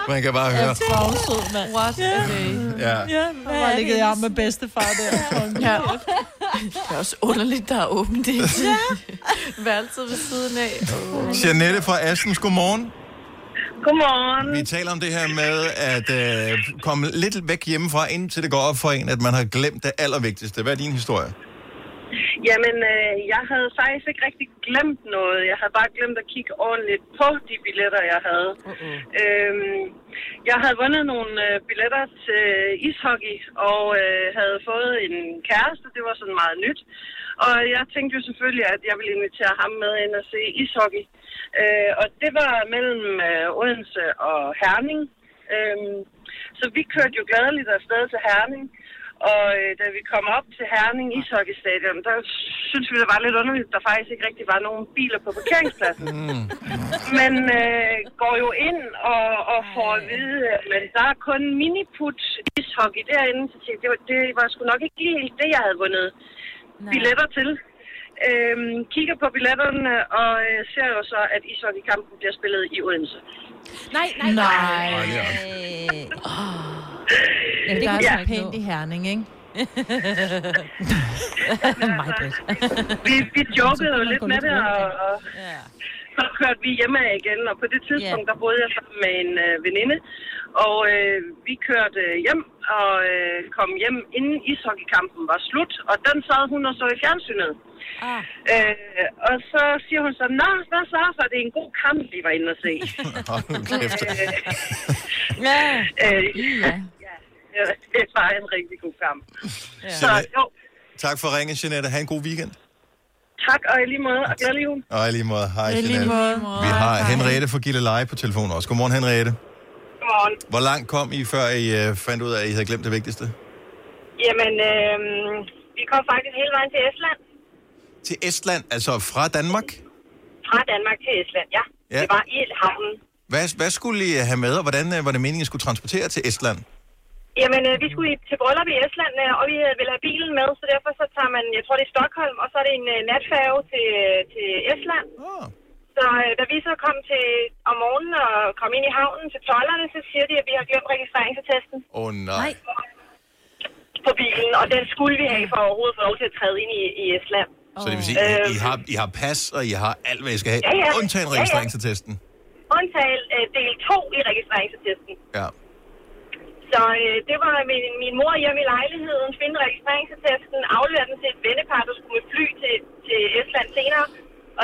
Man kan bare høre.
Travsød, mand.
What a day.
Ja.
Ja, jeg var ligget arm med bedstefar der.
Ja. Det er også underligt, der er åbent det ja. værelset ved siden af. Oh.
Jeanette fra Assens, godmorgen.
Godmorgen.
Vi taler om det her med at øh, komme lidt væk hjemmefra, indtil det går op for en, at man har glemt det allervigtigste. Hvad er din historie?
Jamen, øh, jeg havde faktisk ikke rigtig glemt noget. Jeg havde bare glemt at kigge ordentligt på de billetter, jeg havde. Uh-uh. Øhm, jeg havde vundet nogle øh, billetter til ishockey, og øh, havde fået en kæreste. Det var sådan meget nyt. Og jeg tænkte jo selvfølgelig, at jeg ville invitere ham med ind og se ishockey. Øh, og det var mellem øh, Odense og Herning. Øhm, så vi kørte jo gladeligt afsted til Herning. Og øh, da vi kom op til Herning Ishockeystadion, der synes vi, det var lidt underligt, at der faktisk ikke rigtig var nogen biler på parkeringspladsen.
Mm.
Men øh, går jo ind og, og får at vide, at der er kun miniput ishockey derinde. Så tænkte det var, det var sgu nok ikke helt det, jeg havde vundet billetter til. Øhm, kigger på billetterne og øh, ser jo så, at ishockeykampen bliver spillet i Odense.
Nej, nej,
Nej.
Ja,
det er altså
jeg ikke
pænt i Herning, ikke?
vi, vi jokede jo lidt med det, og, og så kørte vi hjemme igen, og på det tidspunkt, der boede jeg sammen med en øh, veninde, og øh, vi kørte øh, hjem og øh, kom hjem, inden ishockeykampen var slut, og den sad hun og så i fjernsynet.
Ah.
Øh, og så siger hun så, Nå, hvad så, for det er en god kamp, vi var inde og se. Ja. Øh, ja. ja. Det var en rigtig god kamp. Ja. Så jo,
Tak for ringen, Jeanette. Ha' en god weekend.
Tak og i lige måde, og glædelig jul.
Og i lige måde. Hej,
I lige måde.
Vi har Henriette fra Gilleleje på telefon også. Godmorgen, Henriette.
Godmorgen.
Hvor langt kom I, før I uh, fandt ud af, at I havde glemt det vigtigste?
Jamen, øh, vi kom faktisk hele vejen til Estland.
Til Estland, altså fra Danmark?
Fra Danmark til Estland, ja.
Ja.
Det var i havnen.
Hvad, hvad skulle I have med, og hvordan uh, var det meningen, I skulle transportere til Estland?
Jamen, øh, vi skulle i- til bryllup i Estland, øh, og vi øh, ville have bilen med, så derfor så tager man, jeg tror det er Stockholm, og så er det en øh, natfærge til, øh, til Estland.
Oh.
Så øh, da vi så kom til om morgenen og kom ind i havnen til tollerne, så siger de, at vi har glemt registreringsattesten
Åh oh, nej.
på bilen, og den skulle vi have for overhovedet at få lov til at træde ind i, i Estland.
Så det vil sige, I, I, har, I har pas, og I har alt, hvad I skal have,
Ja, ja.
undtagen
Ja, ja.
registreringsattesten.
Undtagen øh, del 2 i registreringsattesten.
Ja.
Så øh, det var min, min mor hjemme i lejligheden, finde registreringsattesten, aflevere den til et vennepar, der skulle med fly til, til Estland senere.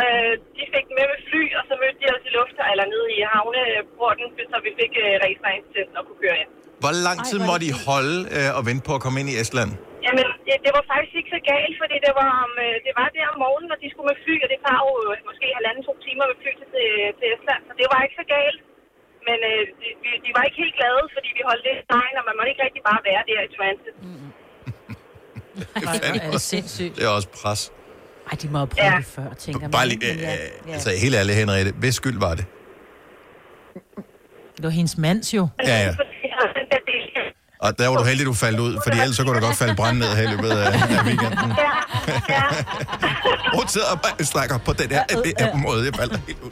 Øh, de fik den med med fly, og så mødte de os i luft, eller nede i havneporten, så vi fik øh, registreringsattesten og kunne køre ind.
Hvor lang tid måtte I holde øh, og vente på at komme ind i Estland?
Jamen, det, det var faktisk ikke så galt, fordi det var, om, øh, det var der om morgenen, og de skulle med fly, og det tager jo øh, måske halvanden, to timer med fly til, til- til Estland, så det var ikke så galt. Men øh, de, de, de var ikke helt glade, fordi vi holdt lidt tegn, og man måtte ikke rigtig bare være der i transit.
Ej, er det sindssygt.
Det er også pres.
Ej, de må have prøvet det før, tænker man.
Bare lige, øh, øh, altså helt ærligt, Henriette, hvis skyld var det?
Det var hendes mands jo.
Ja, ja. Og der var du heldig, du faldt ud, fordi ellers så kunne der godt falde brand ned her i løbet af, af weekenden. Hun sidder og bare snakker på den her, det her måde, jeg falder helt ud.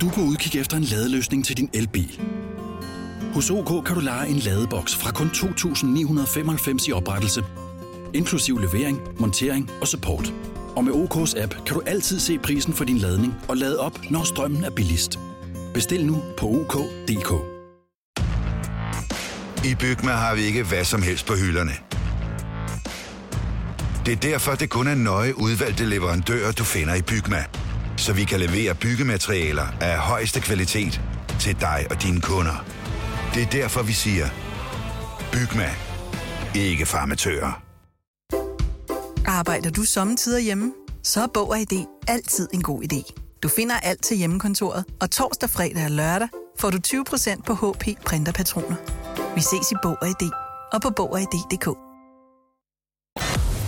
Du på udkig efter en ladeløsning til din elbil? Hos OK kan du lege en ladeboks fra kun 2.995 i oprettelse, inklusiv levering, montering og support. Og med OK's app kan du altid se prisen for din ladning og lade op, når strømmen er billigst. Bestil nu på OK.dk.
I Bygma har vi ikke hvad som helst på hylderne. Det er derfor, det kun er nøje udvalgte leverandører, du finder i Bygma. Så vi kan levere byggematerialer af højeste kvalitet til dig og dine kunder. Det er derfor, vi siger, Bygma. Ikke farmatører.
Arbejder du sommetider hjemme? Så er Bog og ID altid en god idé. Du finder alt til hjemmekontoret, og torsdag, fredag og lørdag får du 20% på HP printerpatroner. Vi ses i Bog og ID og på Bog og ID.dk.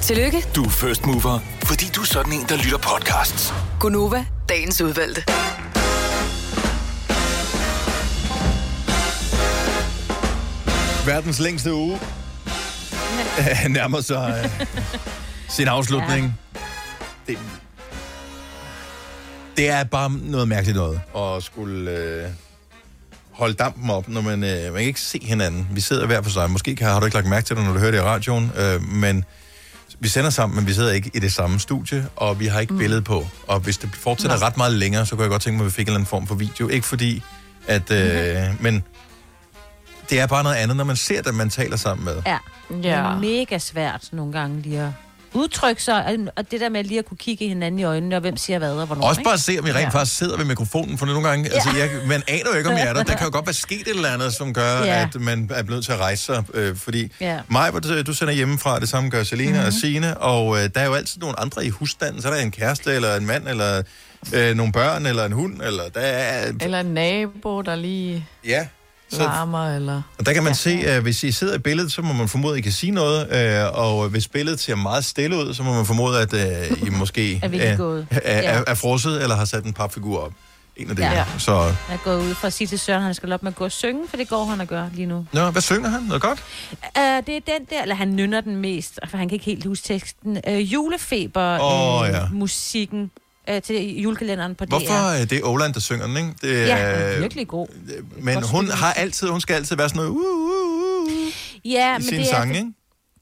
Tillykke,
Du er first mover, fordi du er sådan en, der lytter podcasts.
Gunova, dagens udvalgte.
Verdens længste uge øh, nærmer sig øh, sin afslutning. Det, det er bare noget mærkeligt noget at skulle øh, holde dampen op, når man, øh, man kan ikke se hinanden. Vi sidder hver for sig. Måske kan, har du ikke lagt mærke til det, når du hører det i radioen, øh, men vi sender sammen, men vi sidder ikke i det samme studie, og vi har ikke mm. billede på. Og hvis det fortsætter
Nå.
ret meget længere, så kunne jeg godt tænke mig, at vi fik en eller anden form for video. Ikke fordi, at... Øh,
Mhm.
Men det er bare noget andet, når man ser dem, man taler sammen med.
Ja. Det er mega svært nogle gange lige at udtrykke sig, og det der med lige at kunne kigge hinanden i øjnene, og hvem siger hvad og hvornår.
Også
ikke?
bare se, om vi rent ja. faktisk sidder ved mikrofonen, for nogle gange, ja. altså, jeg, man aner jo ikke, om jeg er der. Der kan jo godt være sket et eller andet, som gør,
Ja.
at man er nødt til at rejse sig, øh, fordi
Ja.
mig, du sender hjemmefra, det samme gør Selina mm-hmm. og Signe, og øh, der er jo altid nogle andre i husstanden, så er der en kæreste, eller en mand, eller øh, nogle børn, eller en hund, eller der er...
Eller en nabo, der lige
Ja, så-
larmer, eller...
Og der kan man ja. se, at hvis I sidder i billedet, så må man formode, at I kan sige noget, øh, og hvis billedet ser meget stille ud, så må man formode, at øh, I måske
Er gået.
er, er, er, frosset, eller har sat en papfigur op. En af det.
Ja.
Så,
Jeg er gået ud for at sige til Søren, at han skal op med at gå og synge, for det går han at gøre lige nu.
Nå, hvad synger han? Noget godt?
Uh, det er den der, eller han nynner den mest, for han kan ikke helt huske teksten. Uh, julefeber,
Åh,
øh,
ja.
musikken uh, til julekalenderen på DR.
Hvorfor er det Oland, der synger den, ikke? Det,
Ja,
er-
den er virkelig god.
Men
Godt
hun har altid, hun skal altid være sådan noget, uh, uh, uh,
Ja,
i
men det er...
sange, ikke?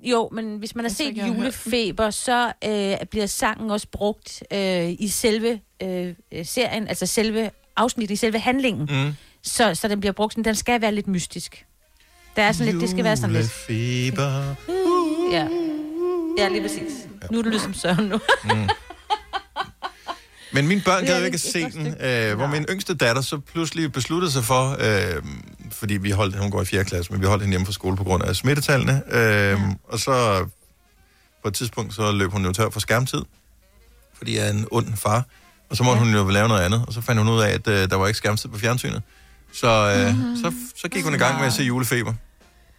Jo, men hvis man har set julefeber, så øh, bliver sangen også brugt øh, i selve øh, serien, altså selve afsnittet, i selve handlingen.
Mm.
Så, så den bliver brugt sådan, den skal være lidt mystisk. Der er sådan lidt, det skal være sådan lidt...
Julefeber.
Ja, ja lige præcis. Nu er du ligesom Søren nu.
Mm. Men mine børn gad jo ikke at se den, øh, hvor min yngste datter så pludselig besluttede sig for, øh, fordi vi holdt, hun går i 4. klasse, men vi holdt hende hjemme fra skole på grund af smittetallene, øh, ja. og så på et tidspunkt, så løb hun jo tør for skærmtid, fordi jeg er en ond far, og så måtte ja. hun jo lave noget andet, og så fandt hun ud af, at øh, der var ikke skærmtid på fjernsynet. Så, øh,
Mhm.
mm-hmm. så, så gik hun i gang med at se julefeber.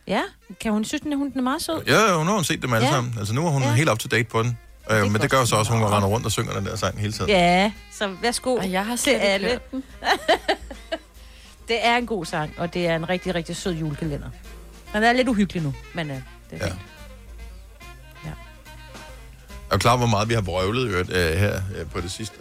Ja, kan hun synes, den, hun den er meget sød?
Ja, nu har hun set dem alle
Ja.
sammen. Altså nu er hun
ja.
helt up to date på den. Øh, men det gør jo så også, at hun render rundt og synger den der sang hele tiden.
Ja, så værsgo
Og jeg har
til alle. det er en god sang, og det er en rigtig, rigtig sød julekalender. Den er lidt uhyggelig nu, men øh, det er
Ja.
fint.
Er du klar, hvor meget vi har vrøvlet i øvrigt, øh, her øh, på det sidste?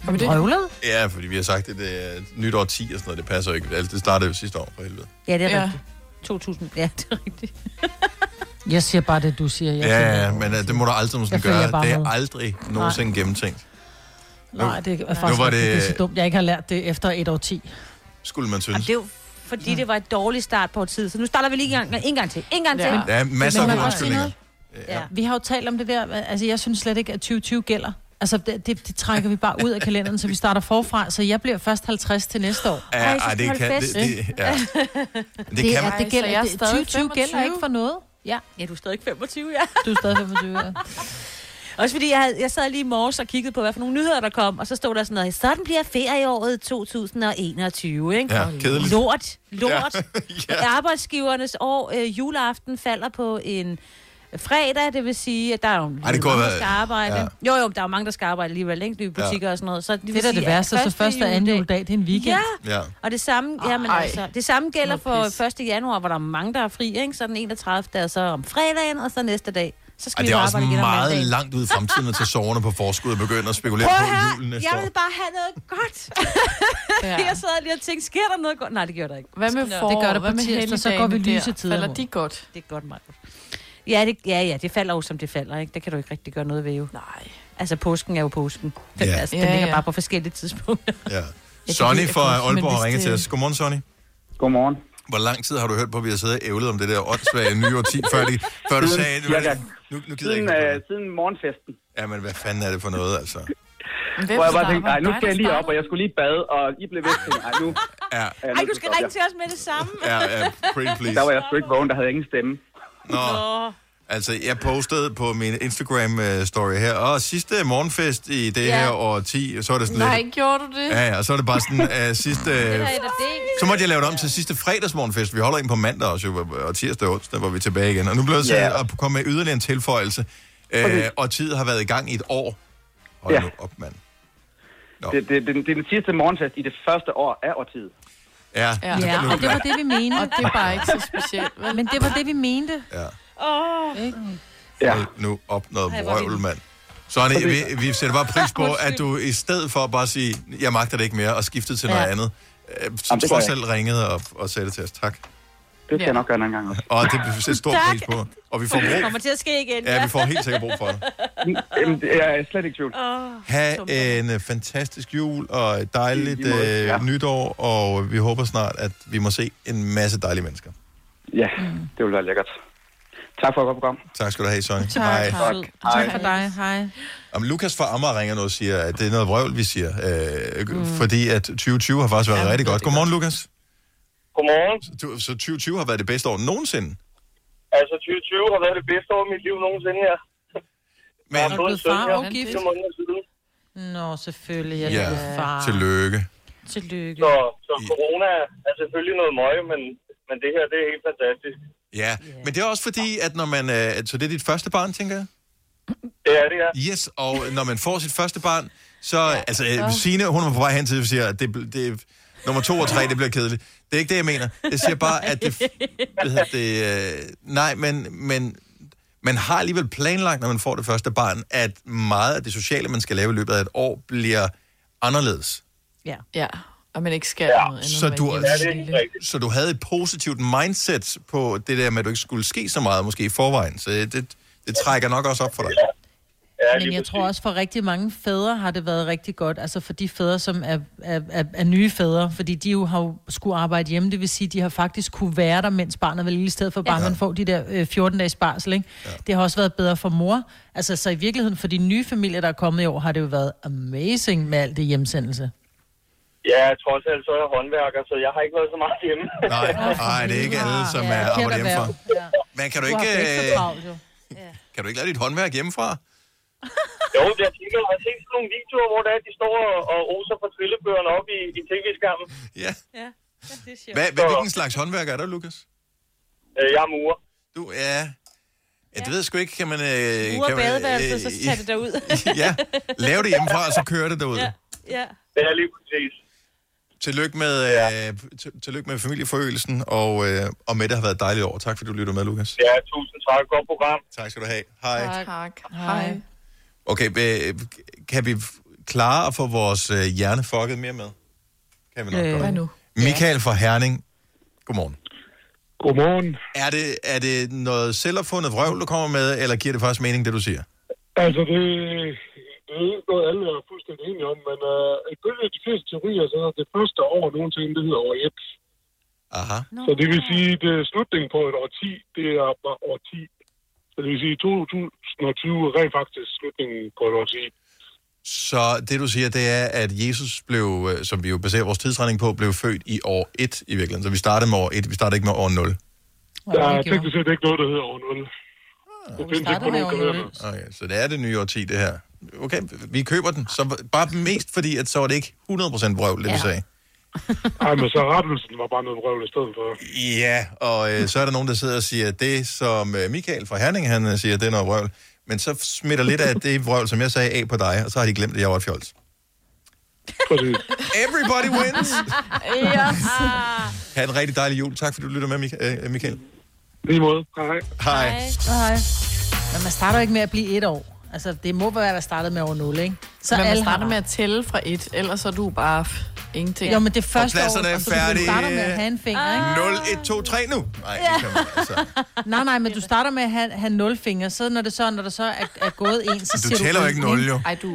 Har vi det? Røvlet?
Ja, fordi vi har sagt, at det er et nyt år 10 og sådan noget. Det passer ikke. Altså, det startede jo sidste år, for helvede.
Ja, det er
Ja.
ja. rigtigt. 2000, ja, det er rigtigt.
Jeg siger bare det, du siger. Jeg
Ja,
følger-
ja, men øh, det må du aldrig nogensinde gøre. Det er
med.
aldrig nogensinde gennemtænkt.
Nej, det er
Nu
faktisk
var
var det...
det-
er så dumt, jeg ikke har lært det efter et år 10.
Skulle man
Og
synes.
det er jo fordi, det var et dårligt start på tid, så nu starter vi lige en gang, en gang til. En gang til.
Der er masser
Men
af
man
gode
kan også sige
undskyldninger.
Ja. Vi har jo talt om det der, altså jeg synes slet ikke, at 2020 gælder. Altså det, det, det trækker vi bare ud af kalenderen, så vi starter forfra, så jeg bliver først 50 til næste år.
Ja, ej, det kan... Det, det, ja. Det,
Det,
kan
er, det gælder,
jeg er
det,
stadig
2020 gælder
25.
ikke for noget. Ja,
Ja, du er stadig 25, ja.
du er stadig 25, ja.
Også fordi jeg, havde, jeg sad lige i morges og kiggede på, hvad for nogle nyheder, der kom, og så stod der sådan noget, sådan bliver ferieåret 2021, ikke?
Ja, kedeligt.
Lort, lort.
Ja.
ja. Arbejdsgivernes år, øh, juleaften falder på en fredag, det vil sige, at der er jo
Ej, det kunne
mange, der skal arbejde.
ja.
Jo, jo, der er jo mange, der skal arbejde alligevel, ikke? I butikker og sådan noget. Så det,
Det er
sige,
det værste, så første og anden juledag, det er en weekend.
Ja,
Ja.
og det samme, jamen,
Ej,
altså, det samme gælder for
pis.
1. januar, hvor der er mange, der er fri, ikke? Så den 31. er så om fredagen, og så næste dag. Så skal
Ej,
vi
det er
jo
også meget
mandagen.
langt ud i fremtiden at tage soverne på forskud og begynde at spekulere
Prøv
på julen næste
jeg
år.
vil bare have noget godt.
Ja.
Jeg sad lige og tænkte, sker der noget godt? Nej, det gør der ikke.
Hvad med forår?
Det gør det på tirsdag, så går vi lyse
der?
tider
Falder de godt?
Det er godt, Mark. Ja, det, ja, ja, det falder jo, som det falder, ikke? Det kan du ikke rigtig gøre noget ved, jo.
Nej.
Altså, påsken er jo påsken. Den,
Ja.
altså, den
Ja,
ligger
ja.
bare på forskellige tidspunkter.
Ja. Sonny fra Aalborg har ringet til os. Godmorgen, Sonny.
Godmorgen.
Hvor lang tid har du hørt på, at vi har siddet og ævlet om det der åndssvage nye årti, før, de, før du
Siden-
sagde, nu, nu, nu gider jeg
Siden,
ikke.
øh, siden morgenfesten.
Ja, men hvad fanden er det for noget, altså?
Hvor jeg bare tænkte, nej, nu skal jeg lige op, og jeg skulle lige bade, og I blev ved til, nej, nu...
Ja,
jeg
Ej, du skal ringe til os med det samme.
ja, ja pretty please.
Der var jeg sgu ikke vågen, der havde ingen stemme.
Nå, altså, jeg postede på min Instagram-story her, og sidste morgenfest i det
Ja.
her år 10, så er det sådan
Nej,
lidt...
gjorde du det?
Ja, ja, og så er det bare sådan, uh, sidste...
Det det.
Så måtte jeg lave det om til sidste fredagsmorgenfest. Vi holder en på mandag også, jo, og tirsdag og onsdag, hvor vi er tilbage igen. Og nu bliver jeg
Ja.
yeah. at komme med yderligere en tilføjelse. Øh, og tid har været i gang i et år. Hold
Ja.
nu op, mand. Nå.
Det, det, det, det er den sidste morgenfest i det første år af årtiet.
Ja,
Ja, ja og det var det, vi mente.
Og det er bare ikke så specielt. Vel?
Men det var det, vi mente.
Ja.
Åh. Ikke?
Ja. nu op noget vrøvl, mand. Sonny, vi, vi sætter bare pris på, at du i stedet for bare at sige, jeg magter det ikke mere, og skifte til noget
Ja.
andet, øh,
Jamen,
som
det gør
trods
jeg.
alt ringede og, og sagde det til os. Tak.
Det skal jeg nok gøre en anden gang også.
Og det vi sætter stor pris på. Og vi får
Det
brug.
kommer til at ske igen.
Ja, vi får helt sikkert brug for det.
Jamen, det er jeg slet ikke tvivl.
Oh,
Ha' en øh, fantastisk jul og et dejligt
I lige måde,
øh,
ja.
nytår, og vi håber snart, at vi må se en masse dejlige mennesker.
Ja, det vil være lækkert. Tak for at program.
Tak skal du have, Sonny.
Tak,
Hej.
tak. tak for dig. Hej.
Om Lukas fra Amager ringer nu og siger, at det er noget vrøvl, vi siger. Øh, mm. Fordi at 2020 har faktisk været ja, rigtig godt. Godmorgen, Lukas.
Godmorgen.
Så, så 2020 har været det bedste år nogensinde.
Altså, 2020 har været det bedste år i mit liv nogensinde her.
Men,
jeg har fået en søn
far
her
gift?
måneder siden.
Nå, selvfølgelig. Jeg
Ja,
ja. far.
tillykke.
Tillykke.
Så, så corona er selvfølgelig noget møje, men, men det her, det er helt fantastisk.
Ja, men det er også fordi, at når man... Øh, så det er dit første barn, tænker jeg?
Det er det, ja.
Yes, og når man får sit første barn, så... Ja. Altså, øh, Signe, hun er på vej hen til, at siger, at det, det, nummer to og tre, det bliver kedeligt. Det er ikke det, jeg mener. Jeg siger bare, at det... Hedder det øh, nej, men, men man har alligevel planlagt, når man får det første barn, at meget af det sociale, man skal lave i løbet af et år, bliver anderledes.
Ja. ja. Og man ikke skal ja. noget andet.
Så du, så du havde et positivt mindset på det der med, at du ikke skulle ske så meget, måske i forvejen. Så det, det trækker nok også op for dig.
Ja,
Men jeg tror også, for rigtig mange fædre har det været rigtig godt. Altså for de fædre, som er, er, er, er nye fædre, fordi de jo har jo skulle arbejde hjemme. Det vil sige, de har faktisk kunne være der, mens barnet var lille, i stedet for bare, ja. man får de der øh, 14-dages barsel. Ikke? Ja. Det har også været bedre for mor. Altså så i virkeligheden, for de nye familier, der er kommet i år, har det jo været amazing med alt det hjemsendelse.
Ja, trods alt så er jeg håndværker, så jeg har ikke været så meget hjemme.
Nej, nej, det er ikke alle, som
Ja,
er
kendt
arbejder hjemmefra.
erhverv.
Men kan du
Du
ikke, øh,
travlt, jo.
kan du ikke lave dit håndværk hjemmefra?
Jo, jeg tænker, jeg har set sådan nogle videoer, hvor der er, de står og, og oser på trillebøgerne op i, i tv-skærmen.
Ja.
ja. det er sjovt.
Hvad, hvad, hvilken slags håndværk er der, Lukas?
Øh, jeg er murer.
Du, ja... Ja, det ved jeg sgu ikke, kan man... Øh,
Ude
kan
af
man,
badeværelset, så
øh,
tager det derud.
ja, lave det hjemmefra, og så kører det derud.
ja. ja.
Det er lige præcis.
Tillykke med, øh, til, tillykke med familieforøgelsen, og, øh, og med det har været et dejligt år. Tak fordi du lytter med, Lukas.
Ja, tusind tak. Godt program.
Tak skal du have. Hej.
Tak. Hej.
Okay, øh, kan vi klare at få vores øh, hjerne fucket mere med? Kan vi nok
Øh,
godt.
nu?
Michael fra Herning. Godmorgen.
Godmorgen.
Er det, er det noget selvopfundet vrøvl, du kommer med, eller giver det faktisk mening, det du siger?
Altså, det, det er ikke noget, alle er fuldstændig enige om, men uh, ifølge de fleste teorier, så er det første år nogensinde, det hedder år 1.
Aha.
Så det vil sige, er slutningen på et år 10, det er bare år 10. Så det vil sige, 2020 er rent faktisk slutningen på et år 10.
Så det du siger, det er, at Jesus blev, øh, som vi jo baserer vores tidsregning på, blev født i år 1 i virkeligheden. Så vi startede med år 1, vi startede ikke med år 0.
Der er teknisk set ikke noget, der hedder år 0. Det findes ikke på nogen.
Okay, så det er det nye år 10, det her. Okay, vi køber den. Så bare mest fordi, at så var det ikke 100% vrøvl, det ja. du sagde.
Nej, men så rettelsen var bare noget vrøvl i stedet for.
Ja, og øh, så er der nogen, der sidder og siger, at det, som øh, Michael fra Herning, han øh, siger, det er noget vrøvl. Men så smitter lidt af det vrøvl, som jeg sagde, af på dig, og så har de glemt, at jeg var et fjols. Everybody wins!
ja.
Ha' en rigtig dejlig jul. Tak, fordi du lytter med, øh, Michael.
Lige måde. Hej.
Hej.
Hej. Men man starter ikke med at blive et år. Altså, det må være, der startede med år 0, ikke?
Så Men man
alle
starter
har-
med at tælle fra et, ellers er du bare f- ingenting.
Jo, men det første år,
er
altså, du
færdige.
starter med at have en finger, ikke?
0, 1, 2, 3 nu. Nej, det kan man altså.
Nej, nej, men du starter med at have, have 0 fingre, så når det så, når der så er, er gået en, så
Du
siger du...
tæller jo ikke nul, jo.
Ej, du...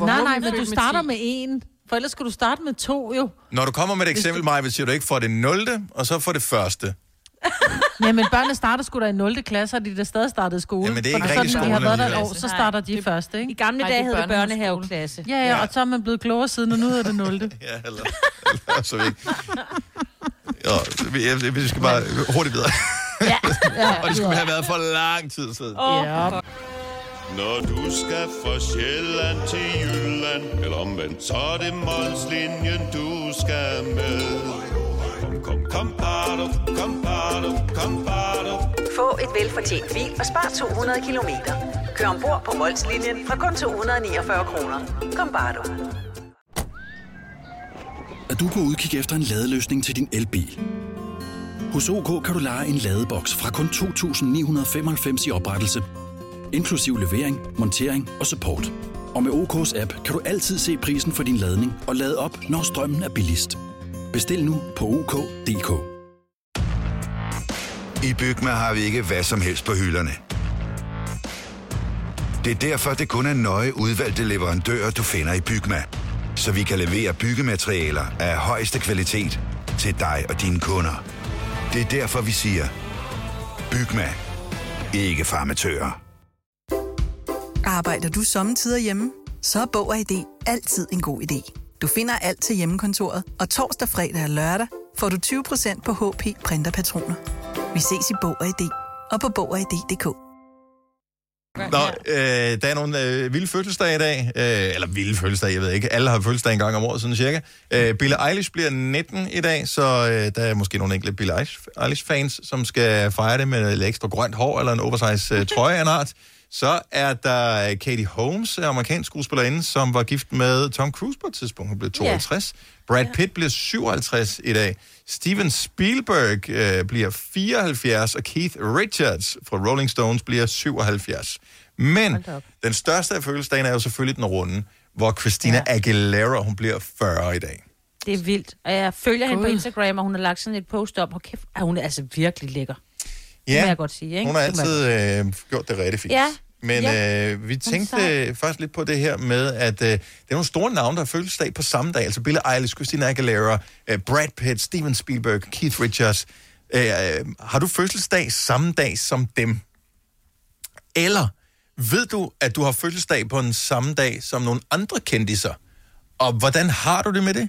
Nej, nej, men du starter med en. For ellers skulle du starte med to, jo.
Når du kommer med et eksempel, Maja, siger du ikke for det 0. og så for det første.
Ja, men børnene starter sgu da i 0. klasse, og de der stadig startede i skole.
Jamen, det er ikke
Og
rigtig
sådan, når de har
skole
været der et år, så starter de først, ikke?
I gamle dage hed det børnehaveklasse.
Ja, ja, og så er man blevet klogere siden, og nu er det 0.
Ja, eller, eller så vi ikke. Jo, vi, vi skal bare hurtigt videre.
Ja.
og det skulle have været for lang tid siden.
Ja.
Når du skal fra Sjælland til Jylland Eller omvendt, så er det Molslinjen, du skal med Kom, bado, kom, bado, kom, bado.
Få et velfortjent bil og spar 200 kilometer. Kør ombord på Molslinjen fra kun 249 kroner. Kom bare du.
Er du på udkig efter en ladeløsning til din elbil. Hos OK kan du lege en ladeboks fra kun 2.995 i oprettelse, inklusiv levering, montering og support. Og med OK's app kan du altid se prisen for din ladning og lade op, når strømmen er billigst. Bestil nu på OK.dk.
I Bygma har vi ikke hvad som helst på hylderne. Det er derfor, det kun er nøje udvalgte leverandører, du finder i Bygma. Så vi kan levere byggematerialer af højeste kvalitet til dig og dine kunder. Det er derfor, vi siger, Bygma. Ikke farmatører.
Arbejder du sommetider hjemme? Så er Bog og ID altid en god idé. Du finder alt til hjemmekontoret, og torsdag, fredag og lørdag får du 20% på HP printerpatroner. Vi ses i Bog og ID og på Bog og ID.dk.
Nå, øh, der er nogle øh, vilde fødselsdage i dag. Øh, eller vilde fødselsdage, jeg ved ikke. Alle har fødselsdag en gang om året, sådan cirka. Øh, Billie Eilish bliver 19 i dag, så øh, der er måske nogle enkelte Billie Eilish-fans, som skal fejre det med lidt ekstra grønt hår eller en oversize øh, trøje af en art. Så er der Katie Holmes, amerikansk skuespillerinde, som var gift med Tom Cruise på et tidspunkt. Hun blev 62. Brad Pitt bliver 57 i dag. Steven Spielberg øh, bliver 74, og Keith Richards fra Rolling Stones bliver 77. Men den største af fødselsdagen er jo selvfølgelig den runde, hvor Christina ja. Aguilera, hun bliver 40 i dag.
Det er vildt. Og jeg følger hende på. Instagram, og hun har lagt sådan et post op. Hold kæft, ah, hun er altså virkelig lækker.
Ja,
Det må jeg godt sige, ikke?
hun har altid øh, gjort det rigtig fint.
Ja.
Men
Ja.
øh, vi tænkte faktisk lidt på det her med, at øh, det er nogle store navne, der har fødselsdag på samme dag. Altså Billie Eilish, Christina Aguilera, øh, Brad Pitt, Steven Spielberg, Keith Richards. Øh, øh, har du fødselsdag samme dag som dem? Eller ved du, at du har fødselsdag på en samme dag som nogle andre kendiser? Og hvordan har du det med det?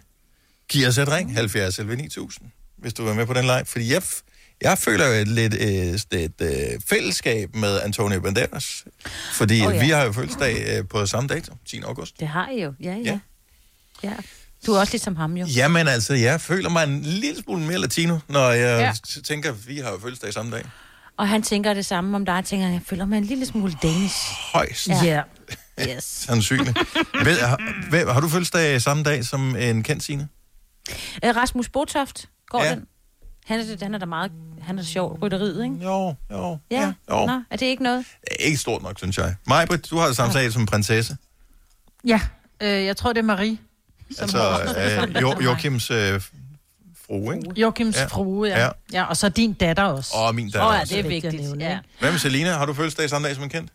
Giv os et ring, 70 11 9000, hvis du vil med på den leg. Fordi jeg, f- jeg føler jo et lidt øh, et, et, øh, fællesskab med Antonio Banderas. Fordi oh,
ja.
vi har jo fødselsdag øh, på samme dato, 10. august.
Det har I jo, ja, ja.
Ja.
ja. Du er også ligesom ham jo.
Jamen altså, jeg føler mig en lille smule mere latino, når jeg
Ja.
tænker, at vi har jo fødselsdag samme dag.
Og han tænker det samme om dig. Jeg tænker, jeg føler mig en lille smule danish.
Højst.
Ja. Yes.
Sandsynligt. Ved, har, har du fødselsdag samme dag som en kendt sine?
Rasmus Botoft, går
Ja.
ja. den? Han er, han er da meget han er sjov, rytteriet, ikke?
Jo, jo.
Ja,
jo.
Nå, er det ikke noget?
Ikke stort nok, synes jeg. Majbrit, du har det samme sag som prinsesse.
Ja, øh, jeg tror, det er Marie.
Altså, øh, jo, Joachims øh, frue, ikke?
Joachims
Ja.
ja. frue, ja.
Ja.
ja. ja. og så din datter også.
Og min datter
Åh, ja,
også.
det er vigtigt. Ja.
Hvad med Selina? Har du fødselsdag samme dag som en kendt?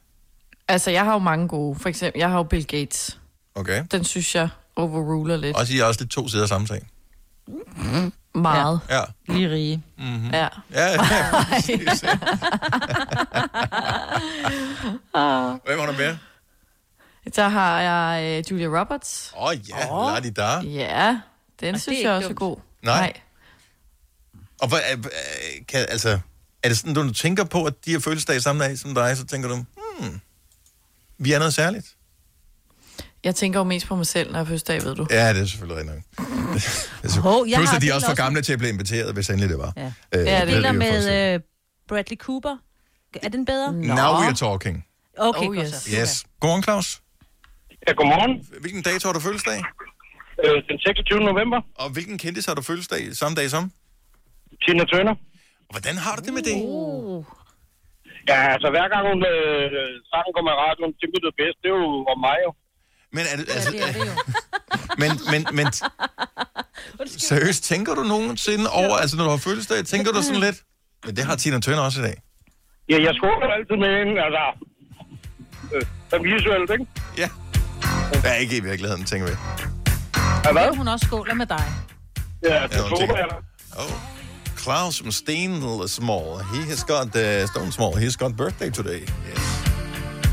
Altså, jeg har jo mange gode. For eksempel, jeg har jo Bill Gates.
Okay.
Den synes jeg overruler lidt.
Også I er også lidt to sider af samme sag.
Meget.
Ja.
Lige rige.
Mm-hmm.
Ja.
Ja, ja, præcis. Hvem har du mere?
Så har jeg øh, Julia Roberts.
Åh oh, ja, oh. lad de der.
Ja, den
Og
synes
er
jeg også er god.
Nej. Og hvad, øh, kan, altså, er det sådan, du tænker på, at de har fødselsdag samme dag som dig, så tænker du, hmm, vi er noget særligt?
Jeg tænker jo mest på mig selv, når jeg er fødselsdag, ved du.
Ja, det er selvfølgelig rigtigt nok. altså,
Hov, jeg
plus, at de er også for gamle til at blive inviteret, hvis endelig det var.
Ja.
Øh,
Ja,
for os.
med øh, Bradley Cooper. Er den bedre?
Now we are talking.
Okay,
Oh,
godt
yes.
så.
Yes. Godmorgen, Claus.
Ja, godmorgen.
Hvilken dato har du fødselsdag?
Øh, den 26. november.
Og hvilken kendis har du fødselsdag samme dag som?
Tina Turner.
Hvordan har du det med det?
Uh.
Ja, altså hver gang hun øh, sangen kommer i radioen, det bliver det bedst. Det er jo om mig jo.
Men er det, altså,
Ja, det er det jo.
men, men, men seriøst, tænker du nogensinde over, altså når du har fødselsdag, tænker du sådan lidt, men det har Tina Turner også i dag.
Ja, jeg skåler altid med hende, altså. Øh, som visuelt, ikke?
Ja. Det er ikke i virkeligheden, tænker vi.
Ja, hvad?
Hun også skåler med dig.
Ja, det
Ja,
håber jeg.
Oh. Klaus from Stene Small. He has got uh, Stone Small. He's got birthday today. Yes.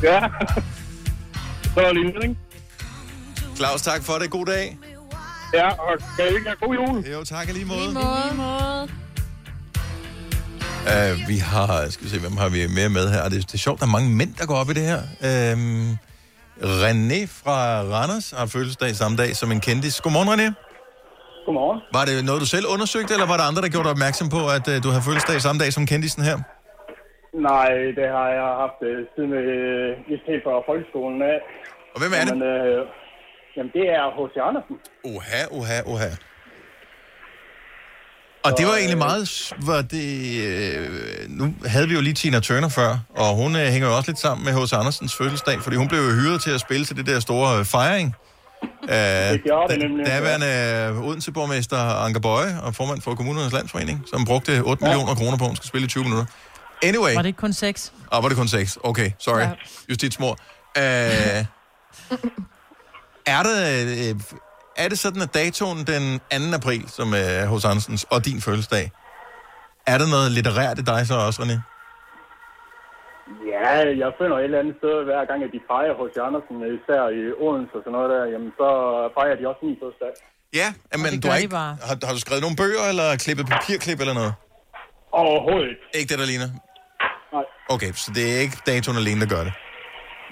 Ja. Så er det lige?
Claus, tak for det. God dag.
Ja, og kan I ikke have god jul?
Jo, tak i lige måde.
Lige måde.
Uh, vi har, skal vi se, hvem har vi mere med her? Det, det er sjovt, der er mange mænd, der går op i det her. Uh, René fra Randers har fødselsdag samme dag som en kendis. Godmorgen, René.
Godmorgen.
Var det noget, du selv undersøgte, eller var der andre, der gjorde dig opmærksom på, at uh, du har fødselsdag samme dag som kendisen her?
Nej, det har jeg haft øh, siden øh, vist helt fra folkeskolen af.
Og hvem er det?
Jamen, øh, jamen det er H.C. Andersen.
Oha, oha, oha. Og det var egentlig meget... s- Var det, øh, nu havde vi jo lige Tina Turner før, og hun øh, hænger jo også lidt sammen med H.C. Andersens fødselsdag, fordi hun blev jo hyret til at spille til det der store øh, fejring. Øh,
Det gjorde det nemlig,
Daværende øh, Odense-borgmester Anker Bøje og formand for Kommunernes Landsforening, som brugte 8 ja. millioner kroner på, at hun skal spille i 20 minutter. Anyway.
Var det ikke kun seks?
Og var det kun 6? Okay, sorry. Ja. Justitsmor. Øh, er, det, øh, er det sådan, at datoen den 2. april, som er hos Andersens, og din fødselsdag, er der noget litterært i dig så også, René?
Ja, jeg finder et eller andet sted, hver gang at de fejrer hos Andersen, især i Odense og sådan noget der, jamen så fejrer de også min fødselsdag.
Ja, men du har, ikke, har, har du skrevet nogle bøger, eller klippet papirklip eller noget?
Overhovedet ikke.
Ikke det, der ligner?
Nej.
Okay, så det er ikke datoen alene, der gør det.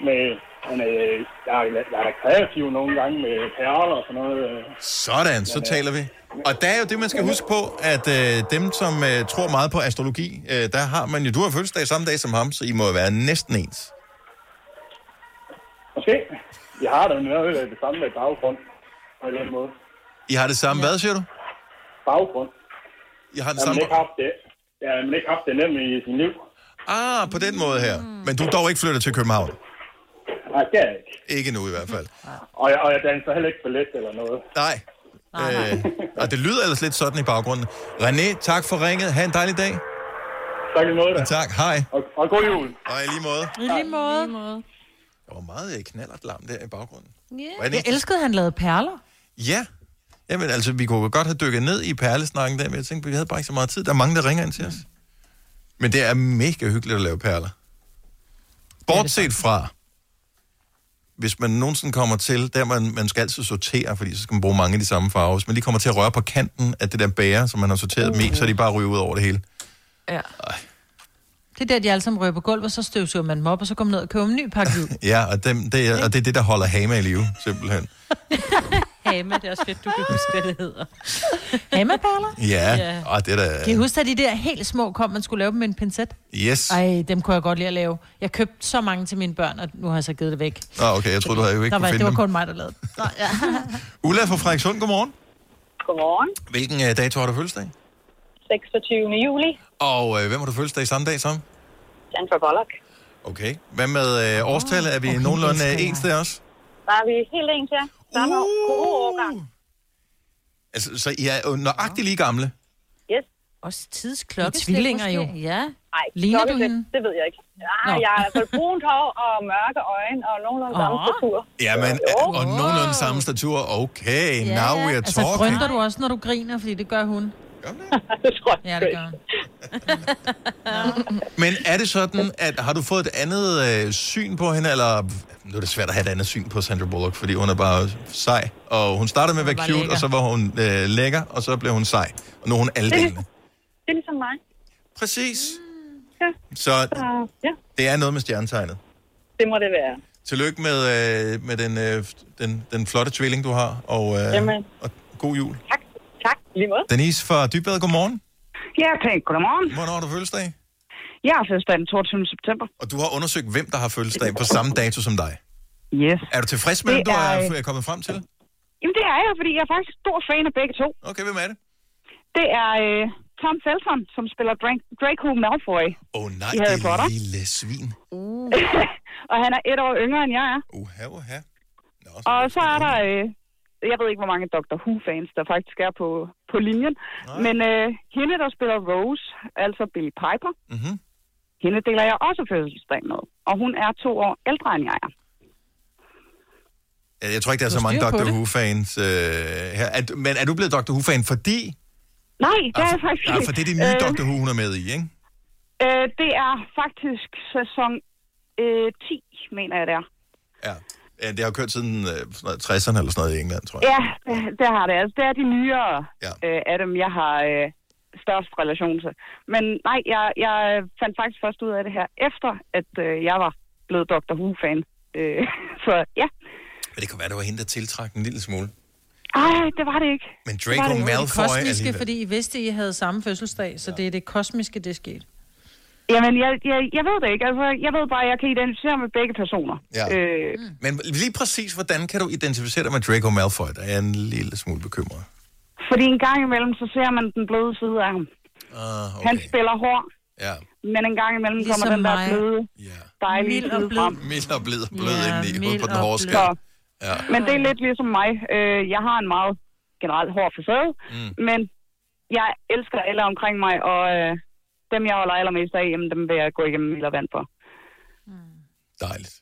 Men, men øh, jeg, er, jeg er da kreativ nogle gange med perler og sådan noget. øh.
Sådan, så
øh,
taler vi. Og der er jo det, man skal huske på, at øh, dem, som øh, tror meget på astrologi, øh, der har man jo, du har fødselsdag samme dag som ham, så I må jo være næsten ens.
Måske. Jeg har da noget af det samme med baggrund. På en eller anden måde.
I har det samme, ja. hvad siger du?
Baggrund.
Jeg har det samme.
ikke haft det. Jeg har ikke haft det nemt i sin liv.
Ah, på den måde her. Men du er dog ikke flyttet til København?
Nej, det er jeg ikke.
Ikke nu i hvert fald.
Og jeg, og jeg danser heller ikke ballet eller noget.
Nej. Øh, og det lyder ellers lidt sådan i baggrunden. René, tak for ringet. Ha' en dejlig dag.
Tak i måde.
Tak, hej.
Og, og god jul.
Og i lige måde.
I lige måde.
Der var meget øh, knallert larm der i baggrunden.
Yeah.
Var det
Jeg elskede, at han lavede perler.
Ja. Jamen, altså, vi kunne godt have dykket ned i perlesnakken der, men jeg tænkte, vi havde bare ikke så meget tid. Der er mange, der ringer ind til os. Men det er mega hyggeligt at lave perler. Bortset fra, hvis man nogensinde kommer til, der man, man skal altid sortere, fordi så skal man bruge mange af de samme farver. Hvis man lige kommer til at røre på kanten af det der bære, som man har sorteret dem i, så er de bare ryger ud over det hele.
Ja.
Det er der, de alle sammen rører på gulvet, og så støvsuger man dem op, og så kommer man ned og køber en ny pakke ud.
Ja, og, dem, det, er, og det er det, der holder Hama i live, simpelthen.
Hame, det er også fedt, du kan huske, hvad det hedder.
Hamaperler?
Ja,
Ja.
og det er da...
Kan I huske, at de der helt små kom, man skulle lave dem med en pincet?
Yes.
Ej, dem kunne jeg godt lide at lave. Jeg købte så mange til mine børn, og nu har jeg så givet det væk.
Nå, okay, jeg troede, du havde jo ikke
Der
kunne
var,
finde
det var
dem.
kun mig, der lavede det. Nå, ja.
Ulla fra Frederikshund, godmorgen.
Godmorgen.
Hvilken uh, dato har du fødselsdag?
26. juli.
Og øh, hvem har du fødselsdag samme dag som?
Sandra Bullock.
Okay. Hvad med øh, årstallet? Er vi nogenlunde øh, ens der også?
Der er vi helt ens, ja. Samme år. God årgang.
Altså, så I er jo nøjagtigt lige gamle.
Yes.
Også tidsklokke.
Tvillinger jo.
Ja.
Nej,
Ligner du hende?
Det ved jeg ikke. Ja,
Nå.
jeg har hvert fald brunt hår og mørke øjne og nogenlunde samme
Åh.
statur.
Jamen, øh, og nogenlunde samme statur. Okay, now we are
Altså,
talking.
grønter du også, når du griner, fordi det gør hun?
det tror
jeg. Ja, det gør.
Men er det sådan, at har du fået et andet øh, syn på hende, eller nu er det svært at have et andet syn på Sandra Bullock, fordi hun er bare sej, og hun startede med at være cute,
lækker.
og så var hun øh, lækker, og så blev hun sej, og nu er hun alle
Det er,
delene.
ligesom, det er ligesom mig.
Præcis.
Ja.
Så
Så, ja,
det er noget med stjernetegnet.
det må det være.
Tillykke med, øh, med den, øh, den, den flotte tvilling, du har, og, øh,
Jamen.
og god jul.
Tak, lige måde.
Denise fra Dybvad, godmorgen.
Ja, tak. Godmorgen.
Hvornår har du fødselsdag?
Jeg har fødselsdag den 22. september.
Og du har undersøgt, hvem der har fødselsdag på samme dato som dig.
Yes.
Er du tilfreds med,
Det
du er,
er-
er kommet frem til?
Jamen, det er jeg, fordi jeg er faktisk stor fan af begge to.
Okay, hvem er det?
Det er øh, Tom Felton, som spiller Dra- Draco Malfoy.
Åh oh, nej, det
Potter.
lille svin.
og han er et år yngre, end jeg er.
Uha, uha.
og så er der, øh, jeg ved ikke, hvor mange Doctor Who-fans, der faktisk er på, på linjen. Men øh, hende, der spiller Rose, altså Billy Piper,
mm-hmm.
hende deler jeg også fødselsdag med. Og hun er to år ældre, end jeg er.
Jeg, tror ikke, der er så mange Doctor
det.
Who-fans øh, her. Er, men er du blevet Doctor Who-fan, fordi...
Nej, det er jeg faktisk
Nej,
ikke.
for det er de nye
Øh,
Doctor Who, hun er med i, ikke?
Øh, det er faktisk sæson øh, 10, mener jeg det er.
Ja. Ja det har kørt siden øh, sådan noget 60'erne eller sådan noget i England, tror jeg.
Ja, det, det har det. Altså, det er de nyere ja. øh, af dem, jeg har øh, størst relation til. Men nej, jeg, jeg fandt faktisk først ud af det her, efter at øh, jeg var blevet Dr. Who-fan. Øh, så ja.
Men det kan være, det var hende, der tiltrak en lille smule.
Ej, det var det ikke.
Men
Det var
Draco
det jo
Malfoy
det kosmiske,
alligevel.
fordi I vidste, at I havde samme fødselsdag, så det er det kosmiske, det skete.
Jamen, jeg, jeg, jeg ved det ikke. Altså, jeg ved bare, at jeg kan identificere med begge personer.
Ja.
Øh,
Men lige præcis, hvordan kan du identificere dig med Draco Malfoy? Der er jeg en lille smule bekymret.
Fordi en gang imellem, så ser man den bløde side af ham.
Uh,
Okay. Han spiller hård,
Ja.
men en gang imellem
Ligesom
kommer den der
mig.
bløde, dejlige
Mild og
side
blød.
frem.
Mild og blid, blød
Ja,
indeni, ude
mild
på den
og
hårde
blød.
skal. Ja.
Men det er lidt ligesom mig. Øh, Jeg har en meget generelt hård facade,
Mm.
men jeg elsker alle omkring mig, og øh, dem, jeg holder allermest af, jamen, dem vil jeg gå igennem og vand for.
Dejligt.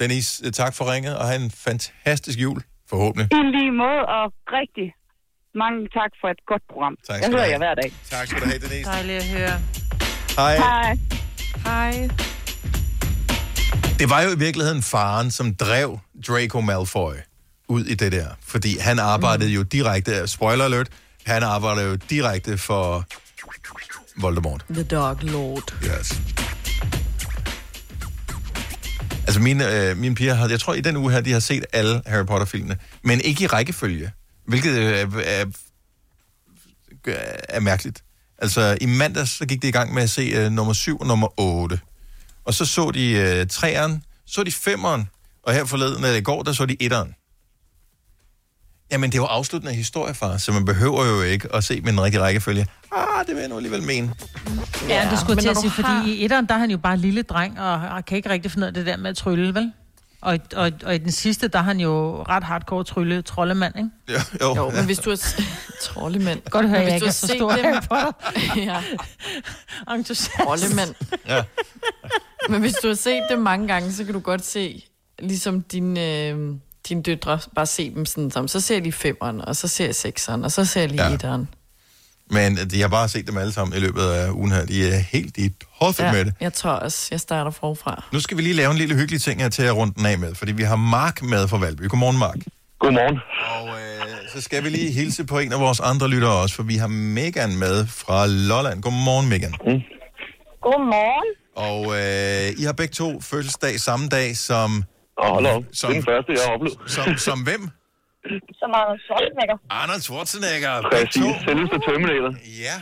Dennis, øh, tak for ringet, og have en fantastisk jul, forhåbentlig.
I lige måde, og rigtig mange tak for et godt program.
Tak
jeg
skal du
hører
have.
jer hver dag.
Tak skal du have, Denise.
Dejligt at høre.
Hej.
Hej.
Hej.
Det var jo i virkeligheden faren, som drev Draco Malfoy ud i det der. Fordi han arbejdede jo direkte, spoiler alert, han arbejdede jo direkte for Voldemort.
The Dog Lord.
Yes. Altså mine, øh, mine piger har, jeg tror i den uge her, de har set alle Harry Potter-filmene, men ikke i rækkefølge, hvilket øh, er, er, er mærkeligt. Altså i mandags, så gik de i gang med at se øh, nummer 7 og nummer 8. Og så så de øh, træeren, så de femeren, og her forleden, eller i går, der så de etteren. Jamen, det er jo afsluttende historie, far, så man behøver jo ikke at se med en rigtig rækkefølge. Ah, det vil jeg nu alligevel mene.
Ja,
Ja,
det skulle til at sige,
du
fordi
har-
i etteren, der er han jo bare en lille dreng, og, kan ikke rigtig finde ud af det der med at trylle, vel? Og, og, og i den sidste, der er han jo ret hardcore trylle, troldemand, ikke?
Ja, jo.
Jo, men hvis du har... s- Troldemand.
Godt høre, jeg
hvis
ikke
du
er så stor
dem-
Harry Potter.
ja.
Entusiast.
Troldemand.
Ja.
Men hvis du har set dem mange gange, så kan du godt se, ligesom dine, øh, dine døtre, bare se dem sådan som, så ser de femeren, og så ser jeg sekseren, og så ser jeg lige
Ja.
etteren.
Men de har bare set dem alle sammen i løbet af ugen her. De er helt i hoffet ja. med det.
jeg tror også, jeg starter forfra.
Nu skal vi lige lave en lille hyggelig ting her til at runde den af med, fordi vi har Mark med fra Valby. Godmorgen, Mark.
Godmorgen.
Og øh, så skal vi lige hilse på en af vores andre lyttere også, for vi har Megan med fra Lolland. Godmorgen, Megan.
Mm.
Godmorgen.
Og øh, I har begge to fødselsdag samme dag som...
Åh, hold op.
Som,
Det er den første, jeg har oplevet.
Som, som hvem?
Som Arnold Schwarzenegger.
Arnold Schwarzenegger.
Præcis. Selveste Terminator.
Ja.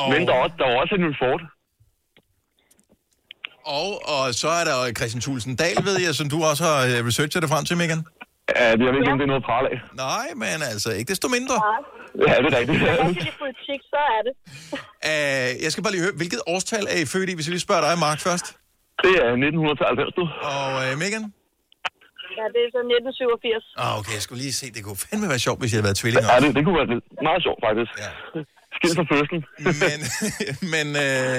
Og,
Men der er, også, der er også en Ford.
og, og så er der Christian Thulsen Dahl, ved jeg, som du også har øh, researchet det frem til, Megan.
Ja, det jeg ved ikke, om det er noget pral af.
Nej, men altså ikke desto mindre.
Ja, det er rigtigt.
Hvis jeg i politik, så er det.
Uh, jeg skal bare lige høre, hvilket årstal er I født i, hvis jeg lige spørger dig, Mark, først?
Det er 1990, du.
Og uh, Megan?
Ja, det er så 1987.
Ah, okay, jeg skulle lige se, det kunne fandme være sjovt, hvis jeg havde været tvillinger.
Ja, det, det kunne være lidt meget sjovt, faktisk.
Ja.
Skilt fra fødslen.
Men, men øh,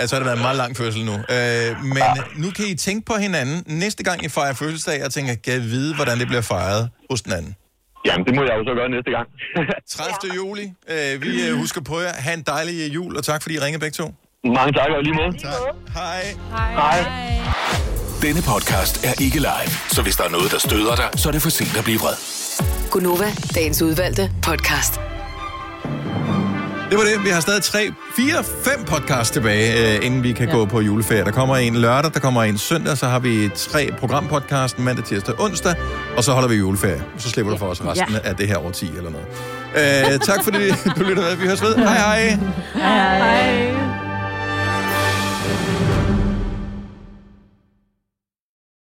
altså har det været en meget lang fødsel nu. Øh, men nu kan I tænke på hinanden næste gang I fejrer fødselsdag, og tænker, kan jeg vide, hvordan det bliver fejret hos den anden?
Jamen, det må jeg jo så gøre næste gang.
30. juli. Øh, vi øh, husker på jer. Ha' en dejlig øh, jul, og tak fordi I ringede begge to.
Mange tak, og lige måde.
Tak. Hej.
Hej.
Denne podcast er ikke live, så hvis der er noget, der støder dig, så er det for sent at blive vred.
Gunova, dagens udvalgte podcast.
Det var det. Vi har stadig tre, fire, fem podcasts tilbage, øh, inden vi kan ja. gå på juleferie. Der kommer en lørdag, der kommer en søndag, så har vi tre programpodcast mandag, tirsdag, onsdag, og så holder vi juleferie. Så slipper du for os resten
Ja.
af det her år 10 eller noget. Øh, tak fordi du lytter med. Vi høres ved. Hej hej.
Hej. hej.